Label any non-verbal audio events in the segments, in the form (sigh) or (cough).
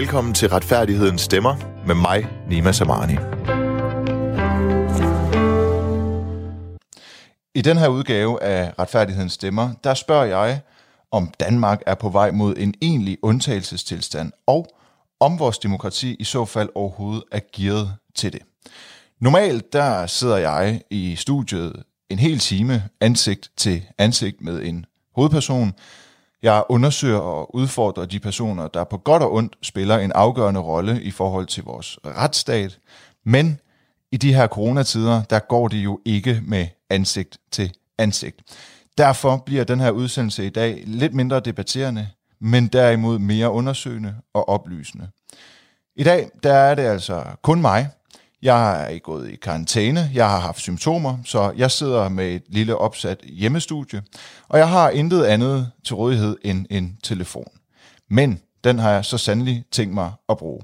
velkommen til Retfærdighedens Stemmer med mig, Nima Samani. I den her udgave af Retfærdighedens Stemmer, der spørger jeg, om Danmark er på vej mod en egentlig undtagelsestilstand, og om vores demokrati i så fald overhovedet er gearet til det. Normalt der sidder jeg i studiet en hel time ansigt til ansigt med en hovedperson. Jeg undersøger og udfordrer de personer, der på godt og ondt spiller en afgørende rolle i forhold til vores retsstat. Men i de her coronatider, der går det jo ikke med ansigt til ansigt. Derfor bliver den her udsendelse i dag lidt mindre debatterende, men derimod mere undersøgende og oplysende. I dag der er det altså kun mig. Jeg er ikke gået i karantæne, jeg har haft symptomer, så jeg sidder med et lille opsat hjemmestudie, og jeg har intet andet til rådighed end en telefon. Men den har jeg så sandelig tænkt mig at bruge.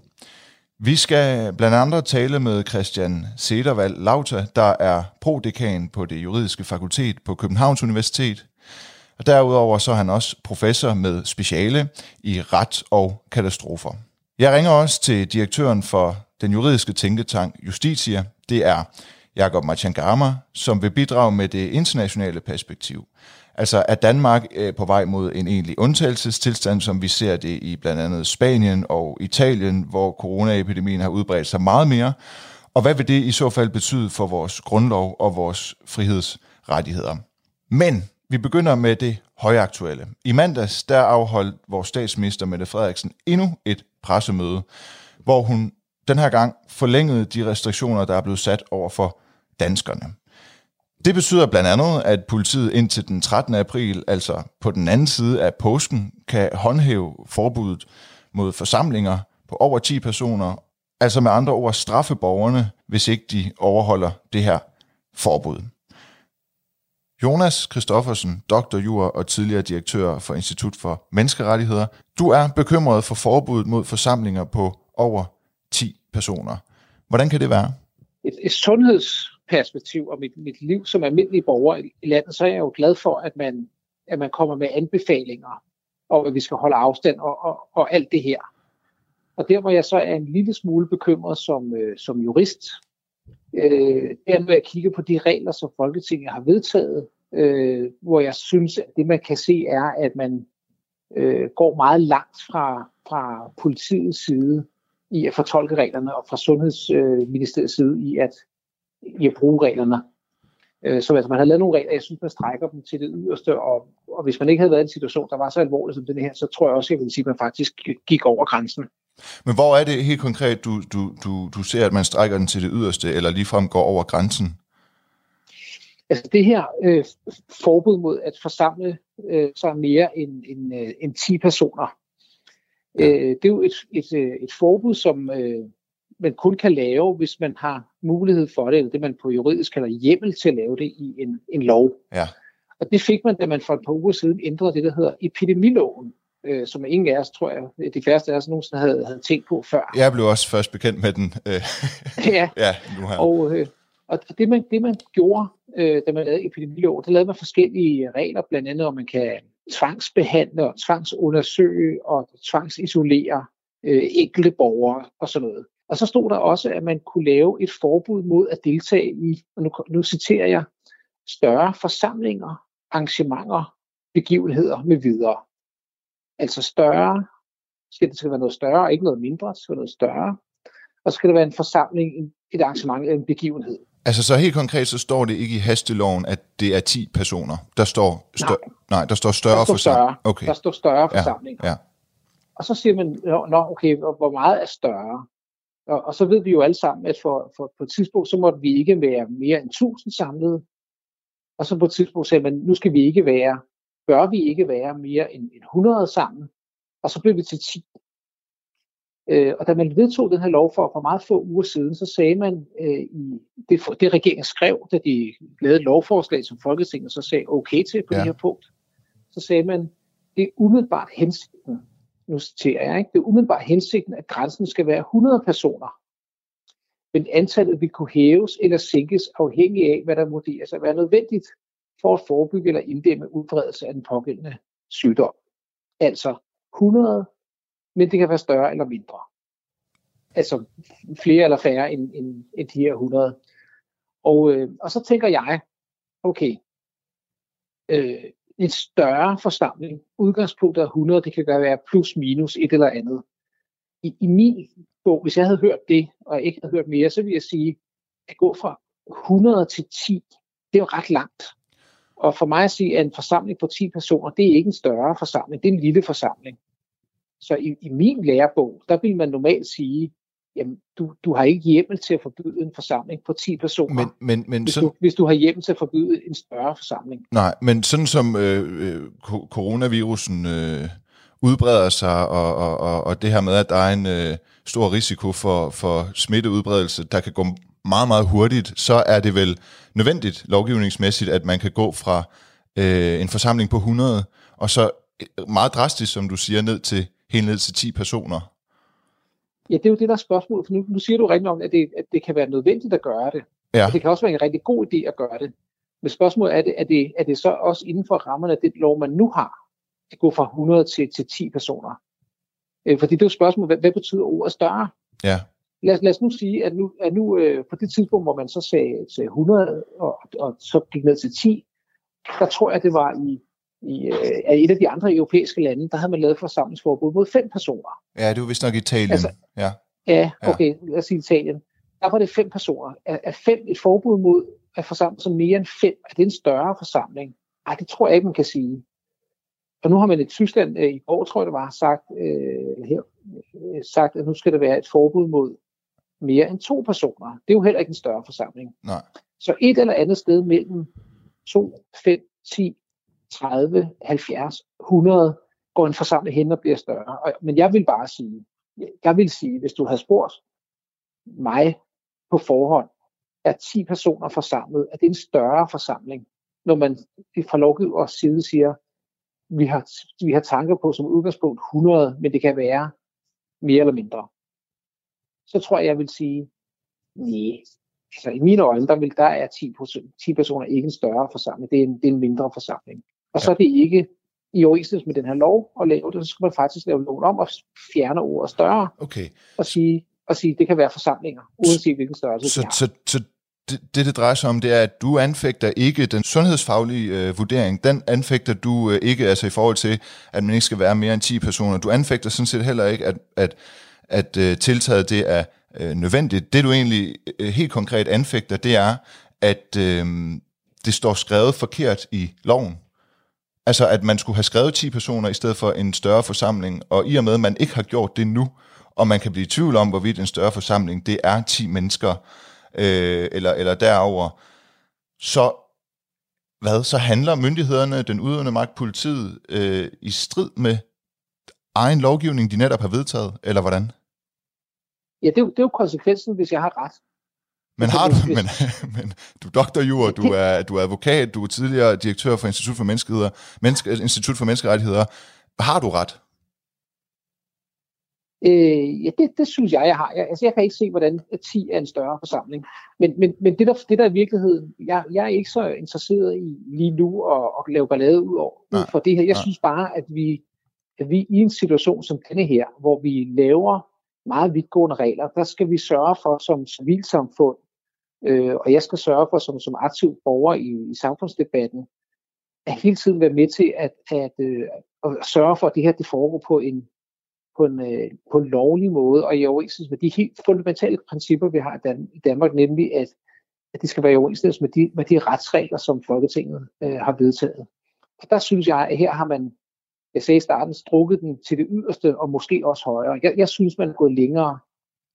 Vi skal blandt andet tale med Christian Sedervald Lauta, der er prodekan på det juridiske fakultet på Københavns Universitet. Og derudover så er han også professor med speciale i ret og katastrofer. Jeg ringer også til direktøren for den juridiske tænketank Justitia. Det er Jakob Machangama, som vil bidrage med det internationale perspektiv. Altså er Danmark øh, på vej mod en egentlig undtagelsestilstand, som vi ser det i blandt andet Spanien og Italien, hvor coronaepidemien har udbredt sig meget mere. Og hvad vil det i så fald betyde for vores grundlov og vores frihedsrettigheder? Men vi begynder med det højaktuelle. I mandags der afholdt vores statsminister Mette Frederiksen endnu et pressemøde, hvor hun den her gang forlængede de restriktioner, der er blevet sat over for danskerne. Det betyder blandt andet, at politiet indtil den 13. april, altså på den anden side af påsken, kan håndhæve forbuddet mod forsamlinger på over 10 personer, altså med andre ord straffe borgerne, hvis ikke de overholder det her forbud. Jonas Kristoffersen, doktor jur og tidligere direktør for Institut for Menneskerettigheder. Du er bekymret for forbuddet mod forsamlinger på over 10 personer. Hvordan kan det være? Et, et sundhedsperspektiv og mit, mit liv som almindelig borger i landet, så er jeg jo glad for, at man, at man kommer med anbefalinger om, at vi skal holde afstand og, og, og alt det her. Og der hvor jeg så er en lille smule bekymret som, øh, som jurist, øh, er, når jeg kigger på de regler, som Folketinget har vedtaget, øh, hvor jeg synes, at det man kan se er, at man øh, går meget langt fra, fra politiets side i at fortolke reglerne, og fra Sundhedsministeriets side i at, i at bruge reglerne. Øh, så altså, man har lavet nogle regler, jeg synes, man strækker dem til det yderste, og, og hvis man ikke havde været i en situation, der var så alvorlig som den her, så tror jeg også, jeg vil sige, at man faktisk gik over grænsen. Men hvor er det helt konkret, du, du, du, du ser, at man strækker den til det yderste, eller ligefrem går over grænsen? Altså det her øh, forbud mod at forsamle øh, sig mere end, end, øh, end 10 personer, ja. øh, det er jo et, et, øh, et forbud, som øh, man kun kan lave, hvis man har mulighed for det, eller det man på juridisk kalder hjemmel til at lave det i en, en lov. Ja. Og det fik man, da man for et par uger siden ændrede det, der hedder epidemiloven, øh, som ingen af os, tror jeg, de færreste af os nogensinde havde, havde tænkt på før. Jeg blev også først bekendt med den. Øh. (laughs) ja, ja nu her. Og, øh, og det man, det man gjorde, øh, da man lavede epidemiloven, der lavede man forskellige regler, blandt andet om man kan tvangsbehandle og tvangsundersøge og tvangsisolere øh, enkelte borgere og sådan noget. Og så stod der også, at man kunne lave et forbud mod at deltage i, og nu, nu citerer jeg, større forsamlinger, arrangementer, begivenheder med videre. Altså større, skal det skal være noget større, og ikke noget mindre, det skal være noget større. Og så skal det være en forsamling, et arrangement, eller en begivenhed. Altså så helt konkret, så står det ikke i hasteloven, at det er 10 personer. Der står, stør- nej. nej, der står større forsamling. Okay. Der står større forsamling. Ja, ja. Og så siger man, nå okay, hvor meget er større? Og, og så ved vi jo alle sammen, at for, for på et tidspunkt, så måtte vi ikke være mere end 1000 samlet. Og så på et tidspunkt sagde man, nu skal vi ikke være, bør vi ikke være mere end 100 sammen. Og så blev vi til 10. Øh, og da man vedtog den her lov for, for meget få uger siden, så sagde man øh, i det, det regeringen skrev, da de lavede et lovforslag, som Folketinget så sagde okay til på ja. det her punkt, så sagde man, det er umiddelbart hensigten, nu citerer jeg, ikke? det er umiddelbart hensigten, at grænsen skal være 100 personer. Men antallet vil kunne hæves eller sænkes afhængig af, hvad der vurderes at være nødvendigt for at forebygge eller inddæmme udbredelse af den pågældende sygdom. Altså 100 men det kan være større eller mindre. Altså flere eller færre end, end, end de her 100. Og, øh, og så tænker jeg, okay, øh, en større forsamling, udgangspunktet er 100, det kan være plus minus et eller andet. I, i min bog, hvis jeg havde hørt det, og ikke havde hørt mere, så vil jeg sige, at gå fra 100 til 10, det er jo ret langt. Og for mig at sige, at en forsamling på 10 personer, det er ikke en større forsamling, det er en lille forsamling. Så i, i min lærebog, der vil man normalt sige, jamen, du, du har ikke hjemmel til at forbyde en forsamling på 10 personer, Men, men, men hvis, sådan, du, hvis du har hjemmel til at forbyde en større forsamling. nej, men sådan som øh, øh, coronavirusen øh, udbreder sig, og, og, og, og det her med, at der er en øh, stor risiko for, for smitteudbredelse, der kan gå meget, meget hurtigt, så er det vel nødvendigt lovgivningsmæssigt, at man kan gå fra øh, en forsamling på 100, og så øh, meget drastisk, som du siger, ned til helt ned til 10 personer. Ja, det er jo det, der er spørgsmålet. For nu, nu siger du rigtig om, at det, at det kan være nødvendigt at gøre det. Ja. Og det kan også være en rigtig god idé at gøre det. Men spørgsmålet er, det, er, det, er det så også inden for rammerne af det lov, man nu har, at gå fra 100 til, til 10 personer? Øh, fordi det er jo spørgsmålet, hvad, hvad betyder ordet større? Ja, Lad, os- lad os nu sige, at nu, at nu øh, på det tidspunkt, hvor man så sagde, sagde 100 og, og så gik ned til 10, der tror jeg, det var i, i øh, et af de andre europæiske lande, der havde man lavet forsamlingsforbud mod fem personer. ja det var vist nok Italien. Altså- ja. Ja, Ja. okay, lad os sige Italien. Der var det fem personer. Er, er fem et forbud mod at forsamle sig mere end fem? Er det en større forsamling? Nej, det tror jeg ikke, man kan sige. Og nu har man i Tyskland øh, i går, tror jeg det var, sagt, øh, her, øh, sagt, at nu skal der være et forbud mod mere end to personer. Det er jo heller ikke en større forsamling. Nej. Så et eller andet sted mellem 2, 5, 10, 30, 70, 100 går en forsamling hen og bliver større. Men jeg vil bare sige, jeg vil sige, hvis du havde spurgt mig på forhånd, er 10 personer forsamlet, er det en større forsamling, når man fra lovgivers side siger, vi har, vi har tanker på som udgangspunkt 100, men det kan være mere eller mindre. Så tror jeg, jeg vil sige, nej, altså i mine øjne, der, vil, der er 10, 10 personer ikke en større forsamling, det er en, det er en mindre forsamling. Og så er det ikke i overensstemmelse med den her lov at lave det, så skal man faktisk lave loven om og fjerne ordet større Okay. og sige, og sige, det kan være forsamlinger, uanset hvilken størrelse Så, så, så det, det, det drejer sig om, det er, at du anfægter ikke den sundhedsfaglige øh, vurdering. Den anfægter du øh, ikke, altså i forhold til, at man ikke skal være mere end 10 personer. Du anfægter sådan set heller ikke, at, at, at øh, tiltaget det er øh, nødvendigt. Det du egentlig øh, helt konkret anfægter, det er, at øh, det står skrevet forkert i loven. Altså, at man skulle have skrevet 10 personer i stedet for en større forsamling, og i og med, at man ikke har gjort det nu, og man kan blive i tvivl om, hvorvidt en større forsamling, det er 10 mennesker, øh, eller, eller derover, så hvad, så handler myndighederne, den udøvende magt, politiet, øh, i strid med egen lovgivning, de netop har vedtaget, eller hvordan? Ja, det er, jo, det er jo konsekvensen, hvis jeg har ret. Men har du, men, (laughs) men du er doktorjur, du er, du er advokat, du er tidligere direktør for Institut for Menneskerettigheder, Menneske, Institut for Menneskerettigheder. Har du ret? Øh, ja, det, det synes jeg, jeg har. Jeg, altså, jeg kan ikke se, hvordan 10 er en større forsamling. Men, men, men det, der, det der er i virkeligheden, jeg, jeg er ikke så interesseret i lige nu at, at lave ballade ud over Nej, for det her. Jeg nej. synes bare, at vi, at vi i en situation som denne her, hvor vi laver meget vidtgående regler, der skal vi sørge for som civilsamfund, øh, og jeg skal sørge for som, som aktiv borger i, i samfundsdebatten, at hele tiden være med til at, at, øh, at sørge for, at det her det foregår på en, på en, øh, på en lovlig måde, og i overensstemmelse med de helt fundamentale principper, vi har i, Dan- i Danmark, nemlig at, at det skal være i overensstemmelse med de, med de retsregler, som Folketinget øh, har vedtaget. Og der synes jeg, at her har man, jeg sagde i starten, strukket den til det yderste, og måske også højere. Jeg, jeg synes, man er gået længere,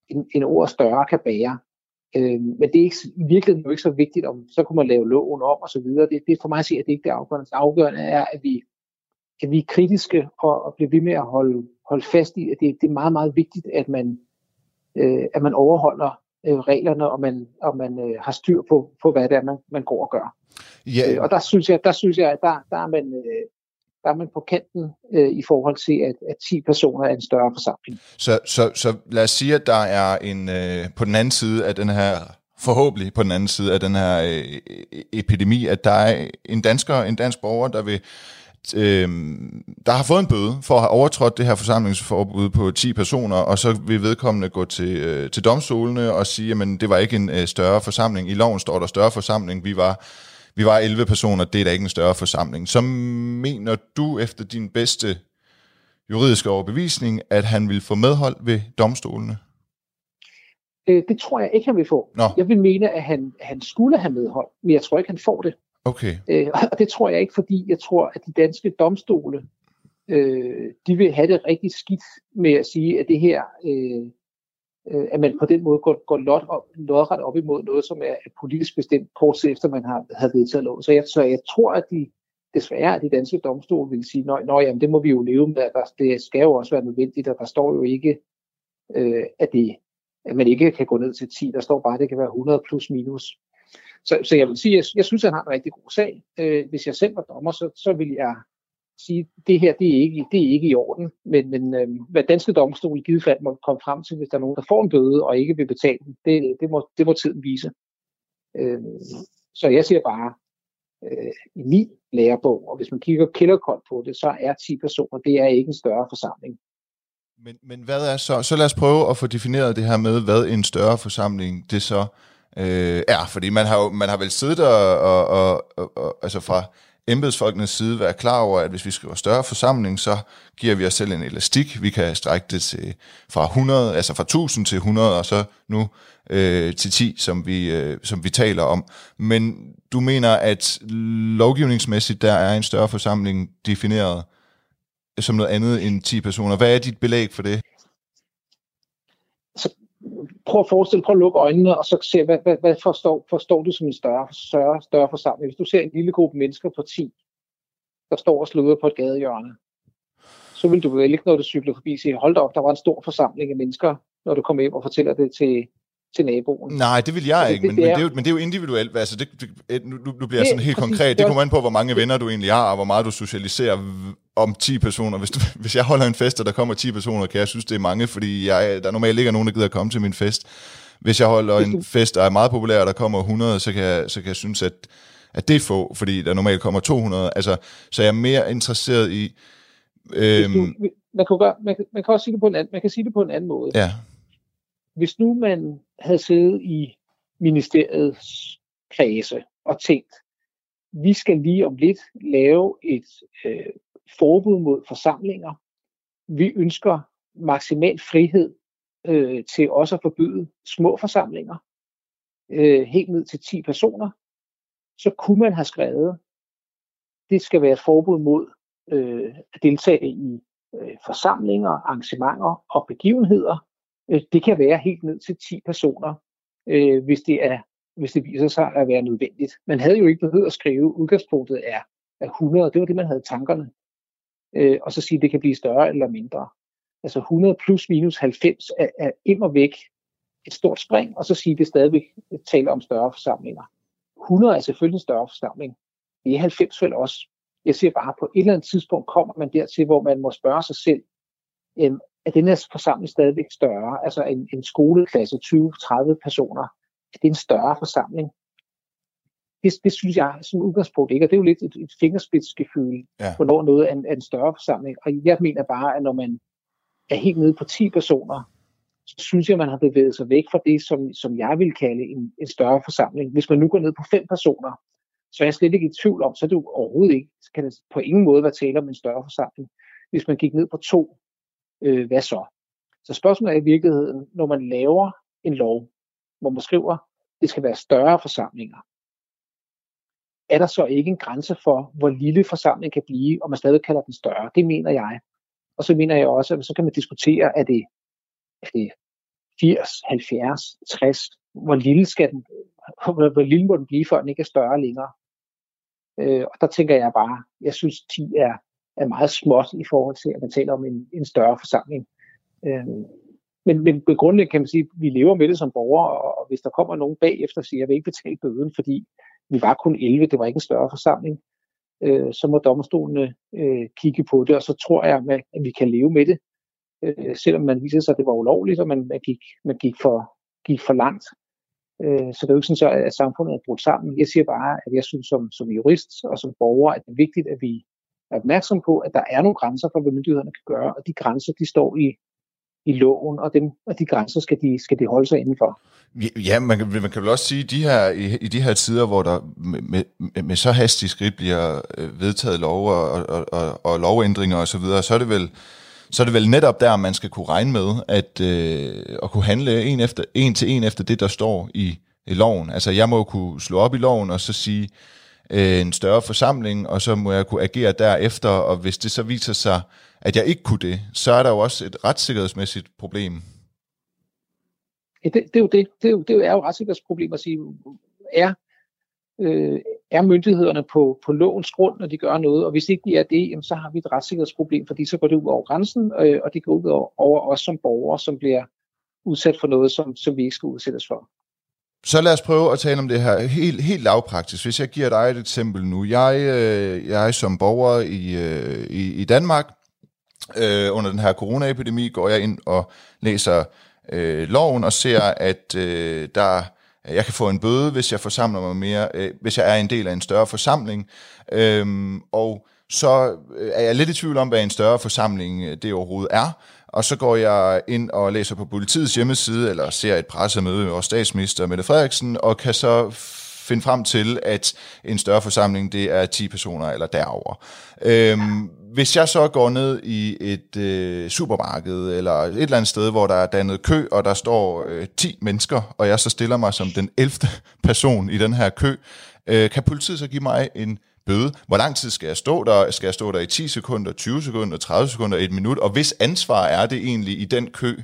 end, end ord større kan bære. Øh, men det er ikke, i virkeligheden jo ikke så vigtigt, om så kunne man lave loven om og så videre. Det, det er for mig at se, at det ikke er det afgørende. Det afgørende er, at vi, at vi er kritiske og, og bliver ved med at holde, holde fast i, at det, det er meget, meget vigtigt, at man, øh, at man overholder øh, reglerne, og man, og man øh, har styr på, på, hvad det er, man, man går og gør. Ja, Øh, og der synes jeg, der synes jeg, at der, der, er, man, øh, der er man på kanten øh, i forhold til, at, at 10 personer er en større forsamling. Så, så, så lad os sige, at der er en øh, på den anden side af den her, forhåbentlig på den anden side af den her øh, epidemi, at der er en dansker, en dansk borger, der vil øh, der har fået en bøde for at have overtrådt det her forsamlingsforbud på 10 personer, og så vil vedkommende gå til, øh, til domstolene og sige, at det var ikke en øh, større forsamling. I loven står der større forsamling. Vi var, vi var 11 personer, det er da ikke en større forsamling. Så mener du efter din bedste juridiske overbevisning, at han vil få medhold ved domstolene? Øh, det tror jeg ikke, han vil få. Nå. Jeg vil mene, at han, han skulle have medhold, men jeg tror ikke, han får det. Okay. Øh, og det tror jeg ikke, fordi jeg tror, at de danske domstole, øh, de vil have det rigtig skidt med at sige, at det her, øh, øh, at man på den måde går, går lot op, lodret op imod noget, som er politisk bestemt kort tid efter, man har, har vedtaget lov. Så jeg, så jeg tror, at de desværre, at de danske domstole vil sige, nej, nej, jamen, det må vi jo leve med, der, det skal jo også være nødvendigt, og der står jo ikke, øh, at, det, at man ikke kan gå ned til 10, der står bare, at det kan være 100 plus minus. Så, så jeg vil sige, jeg, jeg synes, at han har en rigtig god sag. Øh, hvis jeg selv var dommer, så, så vil jeg sige, det her det er, ikke, det er ikke i orden. Men, men øh, hvad danske domstol i givet fald må komme frem til, hvis der er nogen, der får en bøde og ikke vil betale den, det, det, må, det må tiden vise. Øh, så jeg siger bare, øh, i min lærebog, og hvis man kigger kilderkoldt på det, så er 10 personer, det er ikke en større forsamling. Men, men hvad er så, så lad os prøve at få defineret det her med, hvad en større forsamling det så øh, er, fordi man har jo, man har vel siddet og, og, og, og, og altså fra embedsfolkenes side være klar over, at hvis vi skriver større forsamling, så giver vi os selv en elastik. Vi kan strække det til fra 100, altså fra 1000 til 100, og så nu øh, til 10, som vi, øh, som vi taler om. Men du mener, at lovgivningsmæssigt, der er en større forsamling defineret som noget andet end 10 personer. Hvad er dit belæg for det? Prøv at forestille, prøv at lukke øjnene, og så se, hvad, hvad, hvad forstår, forstår du som en større, større, større forsamling? Hvis du ser en lille gruppe mennesker på 10, der står og sluder på et gadehjørne, så vil du vel ikke, når du cykler forbi, sige, hold da op, der var en stor forsamling af mennesker, når du kommer hjem og fortæller det til, til naboen. Nej, det vil jeg altså, ikke, det, men, det er, men, det er jo, men det er jo individuelt. Altså, det, det, nu, nu bliver det, sådan helt konkret. Det kommer an på, hvor mange venner du egentlig har, og hvor meget du socialiserer om 10 personer. Hvis, du, (laughs) hvis jeg holder en fest, og der kommer 10 personer, kan jeg synes, det er mange, fordi jeg, der normalt ikke er nogen, der gider at komme til min fest. Hvis jeg holder en fest, der er meget populær, og der kommer 100, så kan jeg, så kan jeg synes, at, at det er få, fordi der normalt kommer 200. Altså, så jeg er mere interesseret i... Øhm, man, kan gøre, man, kan, man kan også sige det på en anden, man kan sige det på en anden måde. Ja. Hvis nu man havde siddet i ministeriets kredse og tænkt, vi skal lige om lidt lave et øh, forbud mod forsamlinger. Vi ønsker maksimal frihed øh, til også at forbyde små forsamlinger, øh, helt ned til 10 personer. Så kunne man have skrevet, det skal være et forbud mod øh, at deltage i øh, forsamlinger, arrangementer og begivenheder. Øh, det kan være helt ned til 10 personer, øh, hvis det er hvis det viser sig at være nødvendigt. Man havde jo ikke behøvet at skrive, udgangspunktet er, er 100, det var det, man havde tankerne øh, og så sige, at det kan blive større eller mindre. Altså 100 plus minus 90 er, er immer væk et stort spring, og så sige, at det stadigvæk taler om større forsamlinger. 100 er selvfølgelig en større forsamling. Det er 90 vel også. Jeg siger bare, at på et eller andet tidspunkt kommer man dertil, hvor man må spørge sig selv, er den her forsamling stadigvæk større? Altså en, en skoleklasse, 20-30 personer, er det en større forsamling? det, det synes jeg som udgangspunkt ikke, og det er jo lidt et, et fingerspidsgefyld, ja. hvornår noget er en, er en større forsamling. Og jeg mener bare, at når man er helt nede på 10 personer, så synes jeg, at man har bevæget sig væk fra det, som, som jeg vil kalde en, en større forsamling. Hvis man nu går ned på 5 personer, så er jeg slet ikke i tvivl om, så er det jo overhovedet ikke, så kan det på ingen måde være tale om en større forsamling. Hvis man gik ned på to, øh, hvad så? Så spørgsmålet er i virkeligheden, når man laver en lov, hvor man skriver, det skal være større forsamlinger, er der så ikke en grænse for, hvor lille forsamling kan blive, og man stadig kalder den større. Det mener jeg. Og så mener jeg også, at så kan man diskutere, er det, er det 80, 70, 60, hvor lille, skal den, hvor, hvor lille må den blive, før den ikke er større længere. Øh, og der tænker jeg bare, jeg synes 10 er, er meget småt i forhold til, at man taler om en, en større forsamling. Øh, men, men grundlæggende kan man sige, at vi lever med det som borgere, og hvis der kommer nogen bagefter og siger, at jeg vil ikke betale bøden, fordi vi var kun 11, det var ikke en større forsamling, øh, så må domstolene øh, kigge på det, og så tror jeg, at vi kan leve med det, øh, selvom man viser sig, at det var ulovligt, og man, man, gik, man gik, for, gik for langt. Øh, så det er jo ikke sådan, at samfundet er brudt sammen. Jeg siger bare, at jeg synes som, som jurist og som borger, at det er vigtigt, at vi, er opmærksom på, at der er nogle grænser for, hvad myndighederne kan gøre, og de grænser, de står i, i loven, og, dem, og de grænser skal de, skal de holde sig indenfor. Ja, man man kan vel også sige, de her, i, i de her tider, hvor der med, med, med så hastige skridt bliver øh, vedtaget lov og, og, og, og lovændringer osv., så, videre, så er det vel så er det vel netop der, man skal kunne regne med, at, øh, at kunne handle en, efter, en til en efter det, der står i, i loven. Altså jeg må kunne slå op i loven og så sige øh, en større forsamling, og så må jeg kunne agere derefter, og hvis det så viser sig, at jeg ikke kunne det, så er der jo også et retssikkerhedsmæssigt problem. Ja, det, det, er jo det. Det er jo, det er jo et retssikkerhedsproblem at sige, er, øh, er myndighederne på, på lovens grund, når de gør noget, og hvis ikke de er det, jamen, så har vi et retssikkerhedsproblem, fordi så går det ud over grænsen, øh, og det går ud over, over os som borgere, som bliver udsat for noget, som, som vi ikke skal udsættes for. Så lad os prøve at tale om det her helt, helt lavpraktisk. Hvis jeg giver dig et eksempel nu. Jeg, øh, jeg som borger i, øh, i, i Danmark, øh, under den her coronaepidemi, går jeg ind og læser øh, loven og ser, at øh, der jeg kan få en bøde, hvis jeg forsamler mig mere, øh, hvis jeg er en del af en større forsamling. Øhm, og så øh, er jeg lidt i tvivl om, hvad en større forsamling øh, det overhovedet er. Og så går jeg ind og læser på politiets hjemmeside, eller ser et pressemøde med vores statsminister Mette Frederiksen, og kan så finde frem til, at en større forsamling, det er 10 personer eller derover. Øhm, hvis jeg så går ned i et øh, supermarked, eller et eller andet sted, hvor der er dannet kø, og der står øh, 10 mennesker, og jeg så stiller mig som den 11. person i den her kø, øh, kan politiet så give mig en bøde. Hvor lang tid skal jeg stå der? Skal jeg stå der i 10 sekunder, 20 sekunder, 30 sekunder, et minut? Og hvis ansvar er det egentlig i den kø?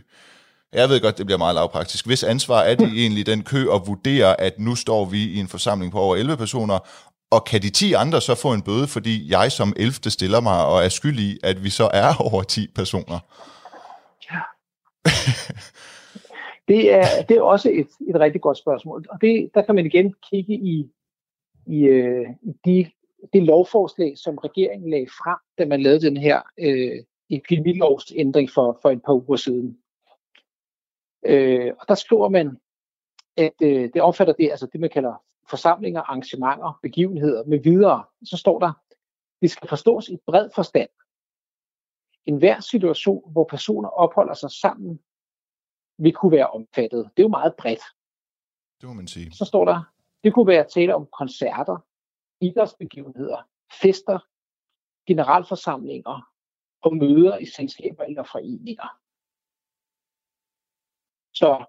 Jeg ved godt, det bliver meget lavpraktisk. Hvis ansvar er det egentlig i den kø at vurdere, at nu står vi i en forsamling på over 11 personer, og kan de 10 andre så få en bøde, fordi jeg som 11. stiller mig og er skyldig i, at vi så er (laughs) over 10 personer? Ja. det, er, det er også et, et rigtig godt spørgsmål. Og det, der kan man igen kigge i, i, øh, i de det lovforslag, som regeringen lagde frem, da man lavede den her øh, epidemilovsændring for, for et par uger siden. Øh, og der skriver man, at øh, det omfatter det, altså det, man kalder forsamlinger, arrangementer, begivenheder med videre. Så står der, det skal forstås i bred forstand. En hver situation, hvor personer opholder sig sammen, vil kunne være omfattet. Det er jo meget bredt. Det må man sige. Så står der, det kunne være tale om koncerter, idrætsbegivenheder, fester, generalforsamlinger og møder i selskaber eller foreninger. Så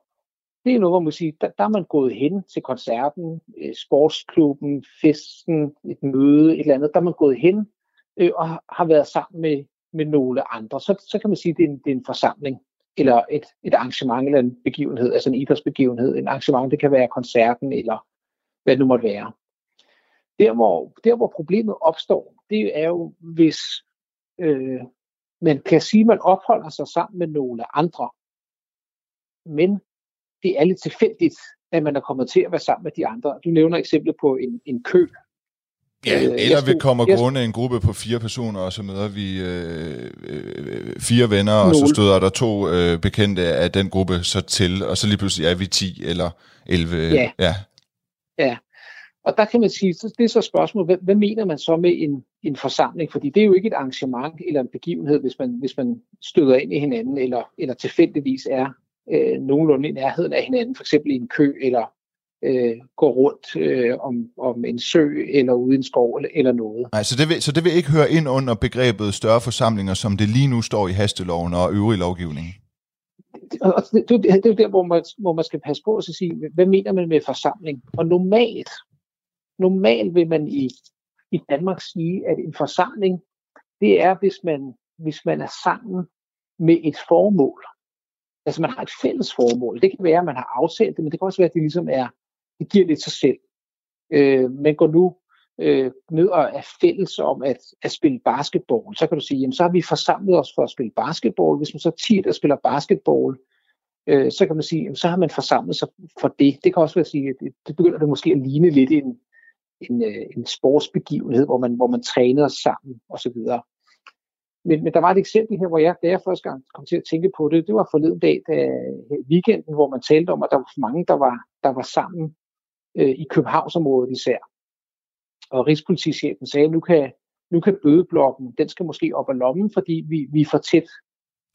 det er noget, hvor man siger, der, der er man gået hen til koncerten, øh, sportsklubben, festen, et møde, et eller andet. Der er man gået hen øh, og har været sammen med, med nogle andre. Så, så kan man sige, at det er en, det er en forsamling eller et, et arrangement eller en begivenhed, altså en idrætsbegivenhed. En arrangement, det kan være koncerten eller hvad det nu måtte være. Der hvor, der, hvor problemet opstår, det er jo, hvis øh, man kan sige, at man opholder sig sammen med nogle andre, men det er lidt tilfældigt, at man er kommet til at være sammen med de andre. Du nævner eksempel på en, en kø. Ja, øh, eller vi kommer jeg, gående en gruppe på fire personer, og så møder vi øh, øh, fire venner, og så støder der to øh, bekendte af den gruppe så til, og så lige pludselig er vi 10 eller 11. Ja. ja. ja. Og der kan man sige, det er så spørgsmålet, hvad, hvad mener man så med en, en forsamling? Fordi det er jo ikke et arrangement eller en begivenhed, hvis man, hvis man støder ind i hinanden, eller, eller tilfældigvis er øh, nogenlunde i nærheden af hinanden, for eksempel i en kø, eller øh, går rundt øh, om, om en sø, eller ude i en skov, eller, eller noget. Nej, så det, vil, så det vil ikke høre ind under begrebet større forsamlinger, som det lige nu står i hasteloven og øvrig lovgivning? Og det, det, det er jo der, hvor man, hvor man skal passe på at sige, hvad mener man med forsamling? Og normalt, normalt vil man i, i Danmark sige, at en forsamling, det er, hvis man, hvis man er sammen med et formål. Altså man har et fælles formål. Det kan være, at man har aftalt det, men det kan også være, at det ligesom er, det giver lidt sig selv. Øh, man går nu øh, ned og er fælles om at, at spille basketball. Så kan du sige, jamen så har vi forsamlet os for at spille basketball. Hvis man så 10, der spiller basketball, øh, så kan man sige, jamen så har man forsamlet sig for det. Det kan også være at sige, at det, det begynder det måske at ligne lidt en, en, øh, en sportsbegivenhed, hvor man, hvor man træner sammen osv. Men, men der var et eksempel her, hvor jeg, da jeg første gang kom til at tænke på det, det var forleden dag, da, weekenden, hvor man talte om, at der var mange, der var, der var sammen øh, i Københavnsområdet især. Og Rigspolitichefen sagde, at nu kan, nu kan bødeblokken, den skal måske op ad lommen, fordi vi, vi er for tæt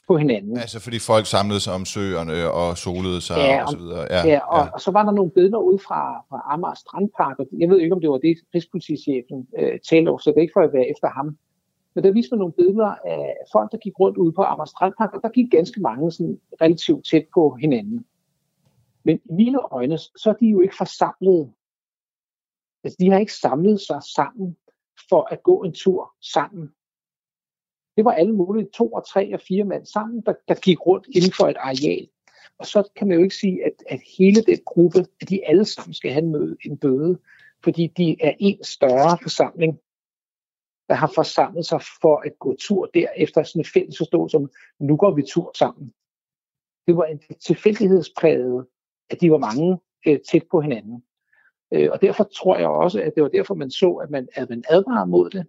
på hinanden. Altså fordi folk samlede sig om søerne og solede sig Ja, og så videre. Ja, ja, og, ja. og så var der nogle billeder ud fra, fra Amager Strandpark, og jeg ved ikke, om det var det, Rigspolitichefen øh, talte over, så det er ikke for at være efter ham. Men der viste man nogle billeder af folk, der gik rundt ude på Amager Strandpark, og der gik ganske mange sådan relativt tæt på hinanden. Men i mine øjne, så er de jo ikke forsamlet. Altså, de har ikke samlet sig sammen for at gå en tur sammen. Det var alle mulige to og tre og fire mand sammen, der, der gik rundt inden for et areal. Og så kan man jo ikke sige, at, at hele den gruppe, at de alle sammen skal have en, møde, en bøde, fordi de er en større forsamling, der har forsamlet sig for at gå tur der efter sådan en fælles forståelse som, nu går vi tur sammen. Det var en tilfældighedspræget, at de var mange øh, tæt på hinanden. Øh, og derfor tror jeg også, at det var derfor, man så, at man, at man advarede mod det,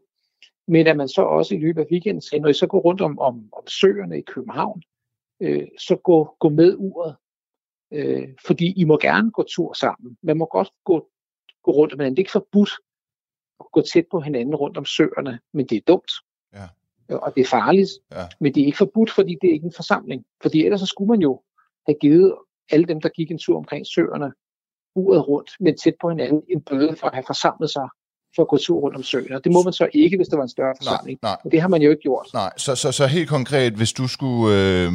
men at man så også i løbet af weekenden sagde, når I så går rundt om, om, om søerne i København, øh, så gå, gå med uret. Øh, fordi I må gerne gå tur sammen. Man må godt gå, gå rundt, men det er ikke forbudt at gå tæt på hinanden rundt om søerne, men det er dumt. Ja. Og det er farligt, Ja. men det er ikke forbudt, fordi det er ikke en forsamling. Fordi ellers så skulle man jo have givet alle dem, der gik en tur omkring søerne, uret rundt, men tæt på hinanden, en bøde for at have forsamlet sig for at gå tur rundt om søerne. Det må man så ikke, hvis det var en større forsamling. nej. Men det har man jo ikke gjort. Nej, så, så, så helt konkret, hvis du skulle øh,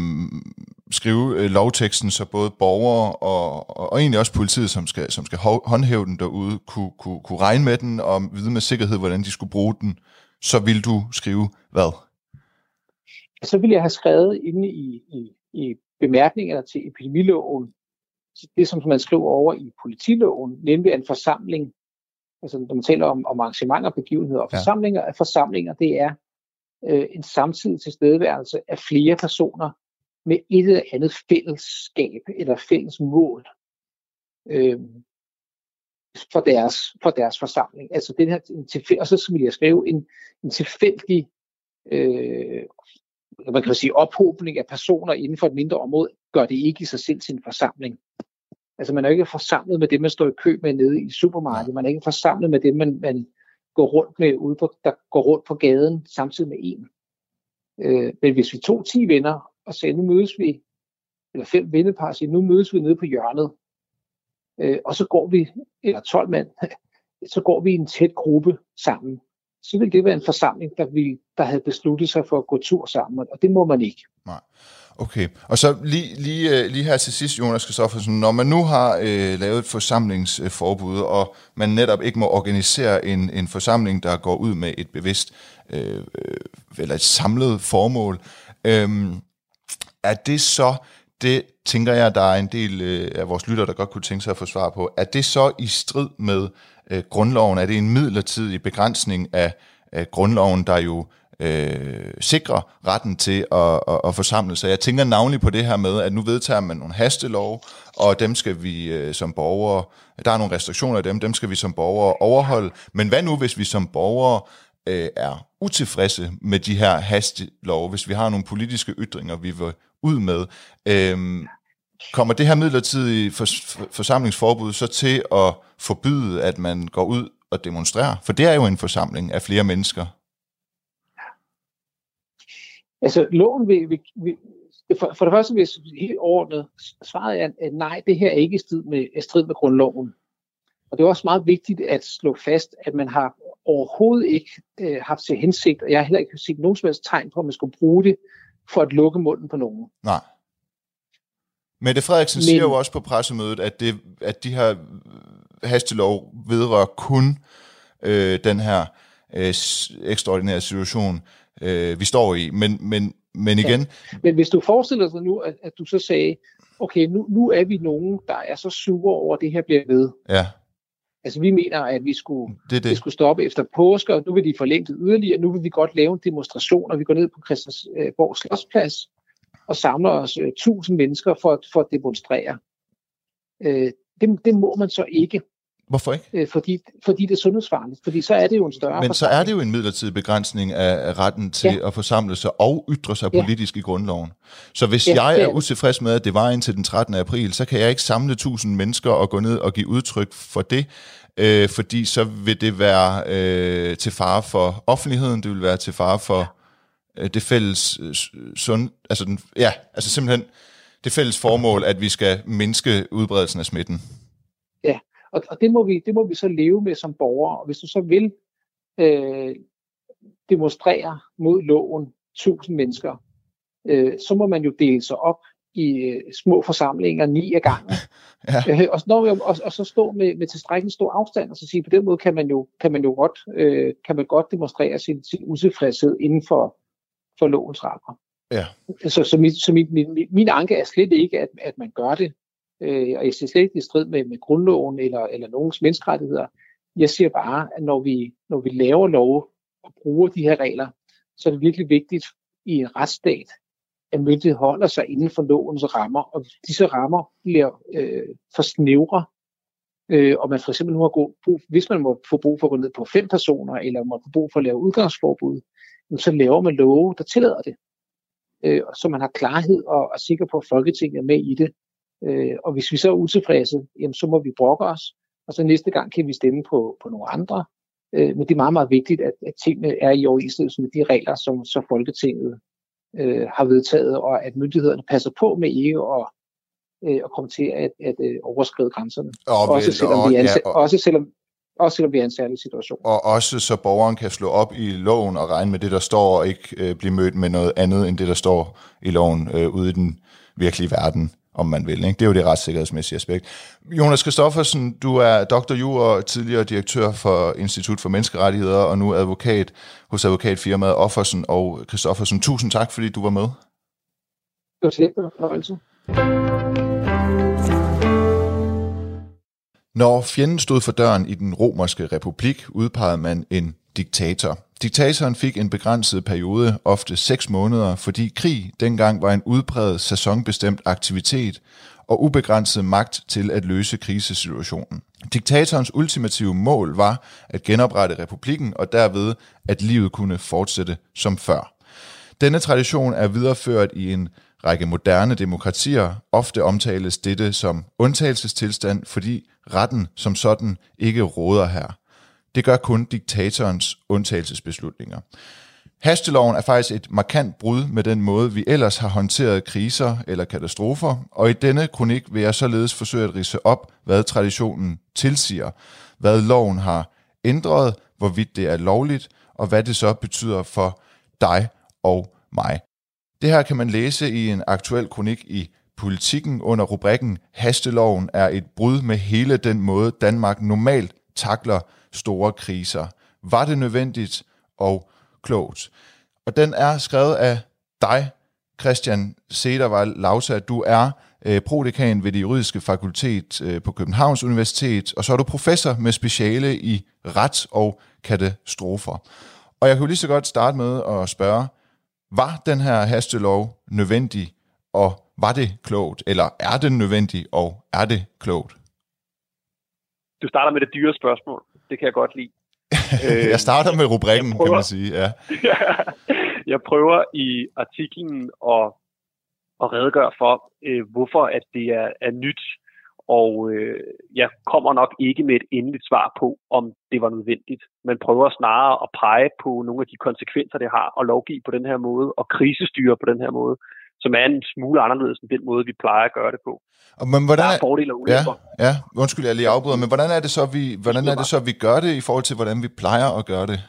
skrive øh, lovteksten, så både borgere og, og, og egentlig også politiet, som skal, som skal hå- håndhæve den derude, kunne, kunne, kunne regne med den og vide med sikkerhed, hvordan de skulle bruge den, så vil du skrive hvad? Så ville jeg have skrevet inde i, i, i bemærkningerne til epidemiloven, det som man skriver over i politiloven, nemlig en forsamling, altså når man taler om, om arrangementer, begivenheder og Ja. forsamlinger, at forsamlinger det er øh, en samtidig tilstedeværelse af flere personer med et eller andet fællesskab eller fælles mål øh, for, deres, for deres forsamling. Altså den her, en tilfæ- og så vil jeg skrive en, en tilfældig øh, man kan sige, ophobning af personer inden for et mindre område, gør det ikke i sig selv til en forsamling. Altså man er ikke forsamlet med det, man står i kø med nede i supermarkedet. Man er ikke forsamlet med det, man, man går rundt med ude på, der går rundt på gaden samtidig med en. Øh, men hvis vi tog 10 venner og sagde, nu mødes vi, eller fem vennepar siger, nu mødes vi nede på hjørnet, øh, og så går vi, eller 12 mand, (laughs) så går vi i en tæt gruppe sammen. Så ville det være en forsamling, der, vi, der havde besluttet sig for at gå tur sammen, og det må man ikke. Nej. Okay, og så lige, lige, øh, lige her til sidst, Jonas Kristoffersen, når man nu har øh, lavet et forsamlingsforbud, og man netop ikke må organisere en, en forsamling, der går ud med et bevidst øh, øh, eller et samlet formål, øh, er det så, det tænker jeg, der er en del øh, af vores lytter, der godt kunne tænke sig at få svar på, er det så i strid med øh, grundloven? Er det en midlertidig begrænsning af, af grundloven, der jo øh, sikrer retten til at, at, at forsamle sig. Jeg tænker navnlig på det her med, at nu vedtager man nogle hastelov, og dem skal vi øh, som borgere, der er nogle restriktioner af dem, dem skal vi som borgere overholde. Men hvad nu, hvis vi som borgere øh, er utilfredse med de her hastelov, hvis vi har nogle politiske ytringer, vi vil ud med, øh, kommer det her midlertidige for, for, forsamlingsforbud så til at forbyde, at man går ud og demonstrerer? For det er jo en forsamling af flere mennesker. Altså, loven vil, vil, vil for, for det første vil jeg helt overordnet, svaret er, at nej, det her er ikke i strid med, i strid med grundloven. Og det er også meget vigtigt at slå fast, at man har overhovedet ikke øh, haft til hensigt, og jeg har heller ikke set nogen som helst tegn på, at man skulle bruge det for at lukke munden på nogen. Nej. Mette Frederiksen Men... siger jo også på pressemødet, at, det, at de her hastelov vedrører kun øh, den her øh, ekstraordinære situation, øh, vi står i. Men, men, men igen, ja. Men hvis du forestiller dig nu, at, at du så sagde, okay, nu, nu er vi nogen, der er så sure over, at det her bliver ved. ja, Altså vi mener, at vi skulle, det det det. skulle stoppe efter påske, og nu vil de forlænge det yderligere. Nu vil vi godt lave en demonstration, og vi går ned på Christiansborg Slottsplads og samler os øh, tusind mennesker for, at- for at demonstrere. Øh, det, det må man så ikke. Hvorfor ikke? Øh, fordi, fordi det er sundhedsfarligt. Fordi så er det jo en større Men så er det jo en midlertidig begrænsning af retten til ja. at forsamle sig og ytre sig ja. politisk i grundloven. Så hvis ja, jeg er utilfreds med, at det var indtil den 13. april, så kan jeg ikke samle tusind mennesker og gå ned og give udtryk for det, øh, fordi så vil det være øh, til fare for offentligheden, det vil være til fare for øh, det fælles øh, sund, altså den, ja, altså simpelthen det fælles formål, at vi skal mindske udbredelsen af smitten. Og, og det, må vi, det må vi så leve med som borgere, og hvis du så vil øh, demonstrere mod loven, tusind mennesker, øh, så må man jo dele sig op i øh, små forsamlinger, ni af gangen. (laughs) ja. øh, og, når vi, og, og så stå med, med tilstrækkelig stor afstand, og så sige, på den måde kan man jo, kan man jo godt, øh, kan man godt demonstrere sin, sin utilfredshed inden for, for lovens rammer. Ja. Så, så, mit, så mit, min, min anke er slet ikke, at, at man gør det, øh, og jeg siger slet ikke i strid med, med grundloven eller, eller nogens menneskerettigheder. Jeg siger bare, at når vi, når vi laver lov og bruger de her regler, så er det virkelig vigtigt i en retsstat, at myndigheden holder sig inden for lovens rammer, og disse rammer bliver øh, for snævre, øh, og man for eksempel nu har brug, hvis man må få brug for at gå ned på fem personer, eller må få brug for at lave udgangsforbud, så laver man love, der tillader det. Øh, så man har klarhed og er sikker på, at Folketinget er med i det. Øh, og hvis vi så er utilfredse, jamen, så må vi brokke os, og så næste gang kan vi stemme på, på nogle andre. Øh, men det er meget, meget vigtigt, at, at tingene er i overensstemmelse med de regler, som så Folketinget øh, har vedtaget, og at myndighederne passer på med ikke at, øh, at komme til at, at øh, overskride grænserne. Og også, selvom og, vi anser, ja, og, også selvom også selvom vi er i en særlig situation. Og også så borgeren kan slå op i loven og regne med det, der står, og ikke øh, blive mødt med noget andet end det, der står i loven øh, ude i den virkelige verden om man vil. Ikke? Det er jo det retssikkerhedsmæssige aspekt. Jonas Kristoffersen, du er doktor Ju og tidligere direktør for Institut for Menneskerettigheder, og nu advokat hos advokatfirmaet Offersen og Kristoffersen. Tusind tak, fordi du var med. Det var Når fjenden stod for døren i den romerske republik, udpegede man en diktator. Diktatoren fik en begrænset periode, ofte seks måneder, fordi krig dengang var en udbredt sæsonbestemt aktivitet og ubegrænset magt til at løse krisesituationen. Diktatorens ultimative mål var at genoprette republikken og derved, at livet kunne fortsætte som før. Denne tradition er videreført i en række moderne demokratier. Ofte omtales dette som undtagelsestilstand, fordi retten som sådan ikke råder her. Det gør kun diktatorens undtagelsesbeslutninger. Hasteloven er faktisk et markant brud med den måde, vi ellers har håndteret kriser eller katastrofer, og i denne kronik vil jeg således forsøge at rise op, hvad traditionen tilsiger, hvad loven har ændret, hvorvidt det er lovligt, og hvad det så betyder for dig og mig. Det her kan man læse i en aktuel kronik i Politikken under rubrikken Hasteloven er et brud med hele den måde, Danmark normalt takler store kriser. Var det nødvendigt og klogt? Og den er skrevet af dig, Christian Sedervald Lausa. Du er øh, prodekan ved det juridiske fakultet øh, på Københavns Universitet, og så er du professor med speciale i ret og katastrofer. Og jeg kunne lige så godt starte med at spørge, var den her hastelov nødvendig, og var det klogt, eller er den nødvendig, og er det klogt? Du starter med det dyre spørgsmål. Det kan jeg godt lide. (laughs) jeg starter med rubrikken, prøver, kan man sige. (laughs) Ja. jeg prøver i artiklen at, at redegøre for, øh, hvorfor at det er, er nyt, og øh, jeg kommer nok ikke med et endeligt svar på, om det var nødvendigt, men prøver snarere at pege på nogle af de konsekvenser, det har at lovgive på den her måde, og krisestyre på den her måde, som er en smule anderledes end den måde, vi plejer at gøre det på. Og, men hvordan der er fordele og ulemper. Ja, ja, undskyld, jeg lige afbryder, men hvordan er det så, vi, hvordan er det så, vi gør det i forhold til, hvordan vi plejer at gøre det?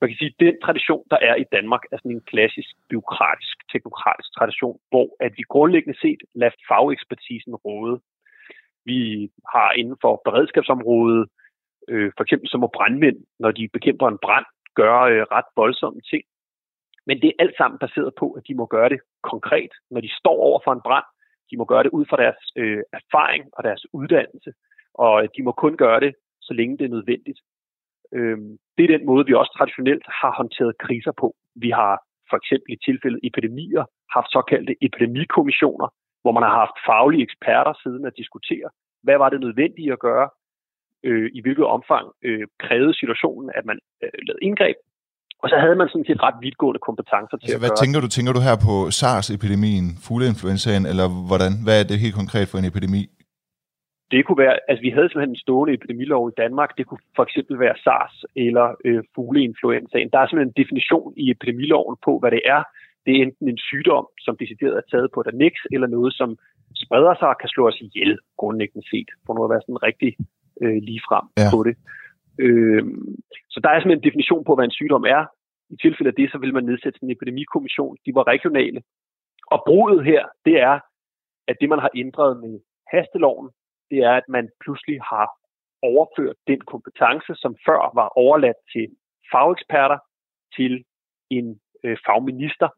Man kan sige, at den tradition, der er i Danmark, er sådan en klassisk, byråkratisk, teknokratisk tradition, hvor at vi grundlæggende set lader fagekspertisen råde. Vi har inden for beredskabsområdet, øh, for eksempel som må brandmænd, når de bekæmper en brand, gøre øh, ret voldsomme ting. Men det er alt sammen baseret på, at de må gøre det konkret, når de står over for en brand. De må gøre det ud fra deres øh, erfaring og deres uddannelse, og øh, de må kun gøre det, så længe det er nødvendigt. Øh, det er den måde, vi også traditionelt har håndteret kriser på. Vi har for eksempel i tilfældet epidemier haft såkaldte epidemikommissioner, hvor man har haft faglige eksperter siden at diskutere, hvad var det nødvendige at gøre, øh, i hvilket omfang øh, krævede situationen, at man øh, lavede indgreb, og så havde man sådan set ret vidtgående kompetencer til altså, at hvad gøre tænker du? Tænker du her på SARS-epidemien, fugleinfluenzaen, eller hvordan? Hvad er det helt konkret for en epidemi? Det kunne være, altså vi havde simpelthen en stående epidemilov i Danmark. Det kunne for eksempel være SARS eller øh, fugleinfluenzaen. Der er simpelthen en definition i epidemiloven på, hvad det er. Det er enten en sygdom, som decideret er taget på der niks, eller noget, som spreder sig og kan slå os ihjel, grundlæggende set, for nu at være sådan rigtig øh, ligefrem ja. på det. Øh, så der er simpelthen en definition på, hvad en sygdom er. I tilfælde af det, så vil man nedsætte en epidemikommission. De var regionale. Og bruget her, det er, at det, man har ændret med hasteloven, det er, at man pludselig har overført den kompetence, som før var overladt til fageksperter, til en øh, fagminister,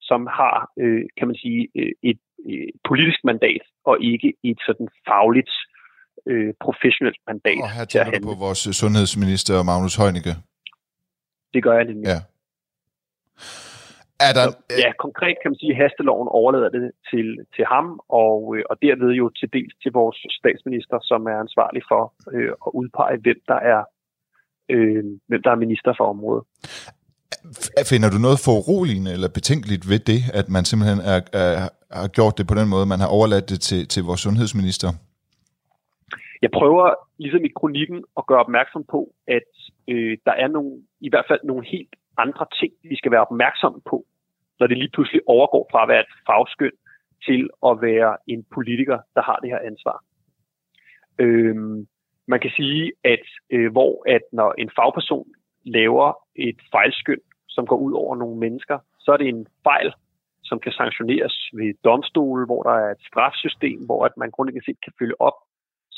som har, øh, kan man sige, øh, et øh, politisk mandat, og ikke et sådan fagligt, øh, professionelt mandat Og her tænker du på vores sundhedsminister Magnus Heunicke. Det gør jeg nemlig. Ja. Er der, Så, ja, konkret kan man sige, at hasteloven overlader det til, til ham, og, øh, og derved jo til dels til vores statsminister, som er ansvarlig for øh, at udpege, hvem der er øh, hvem der er minister for området. Finder du noget foruroligende eller betænkeligt ved det, at man simpelthen er, er, har gjort det på den måde, man har overladt det til, til vores sundhedsminister? Jeg prøver, ligesom i kronikken, at gøre opmærksom på, at øh, der er nogle, i hvert fald nogle helt andre ting, vi skal være opmærksomme på, når det lige pludselig overgår fra at være et fagskøn til at være en politiker, der har det her ansvar. Øhm, man kan sige, at øh, hvor at når en fagperson laver et fejlskøn, som går ud over nogle mennesker, så er det en fejl, som kan sanktioneres ved domstole, hvor der er et strafsystem, hvor at man grundlæggende set kan følge op.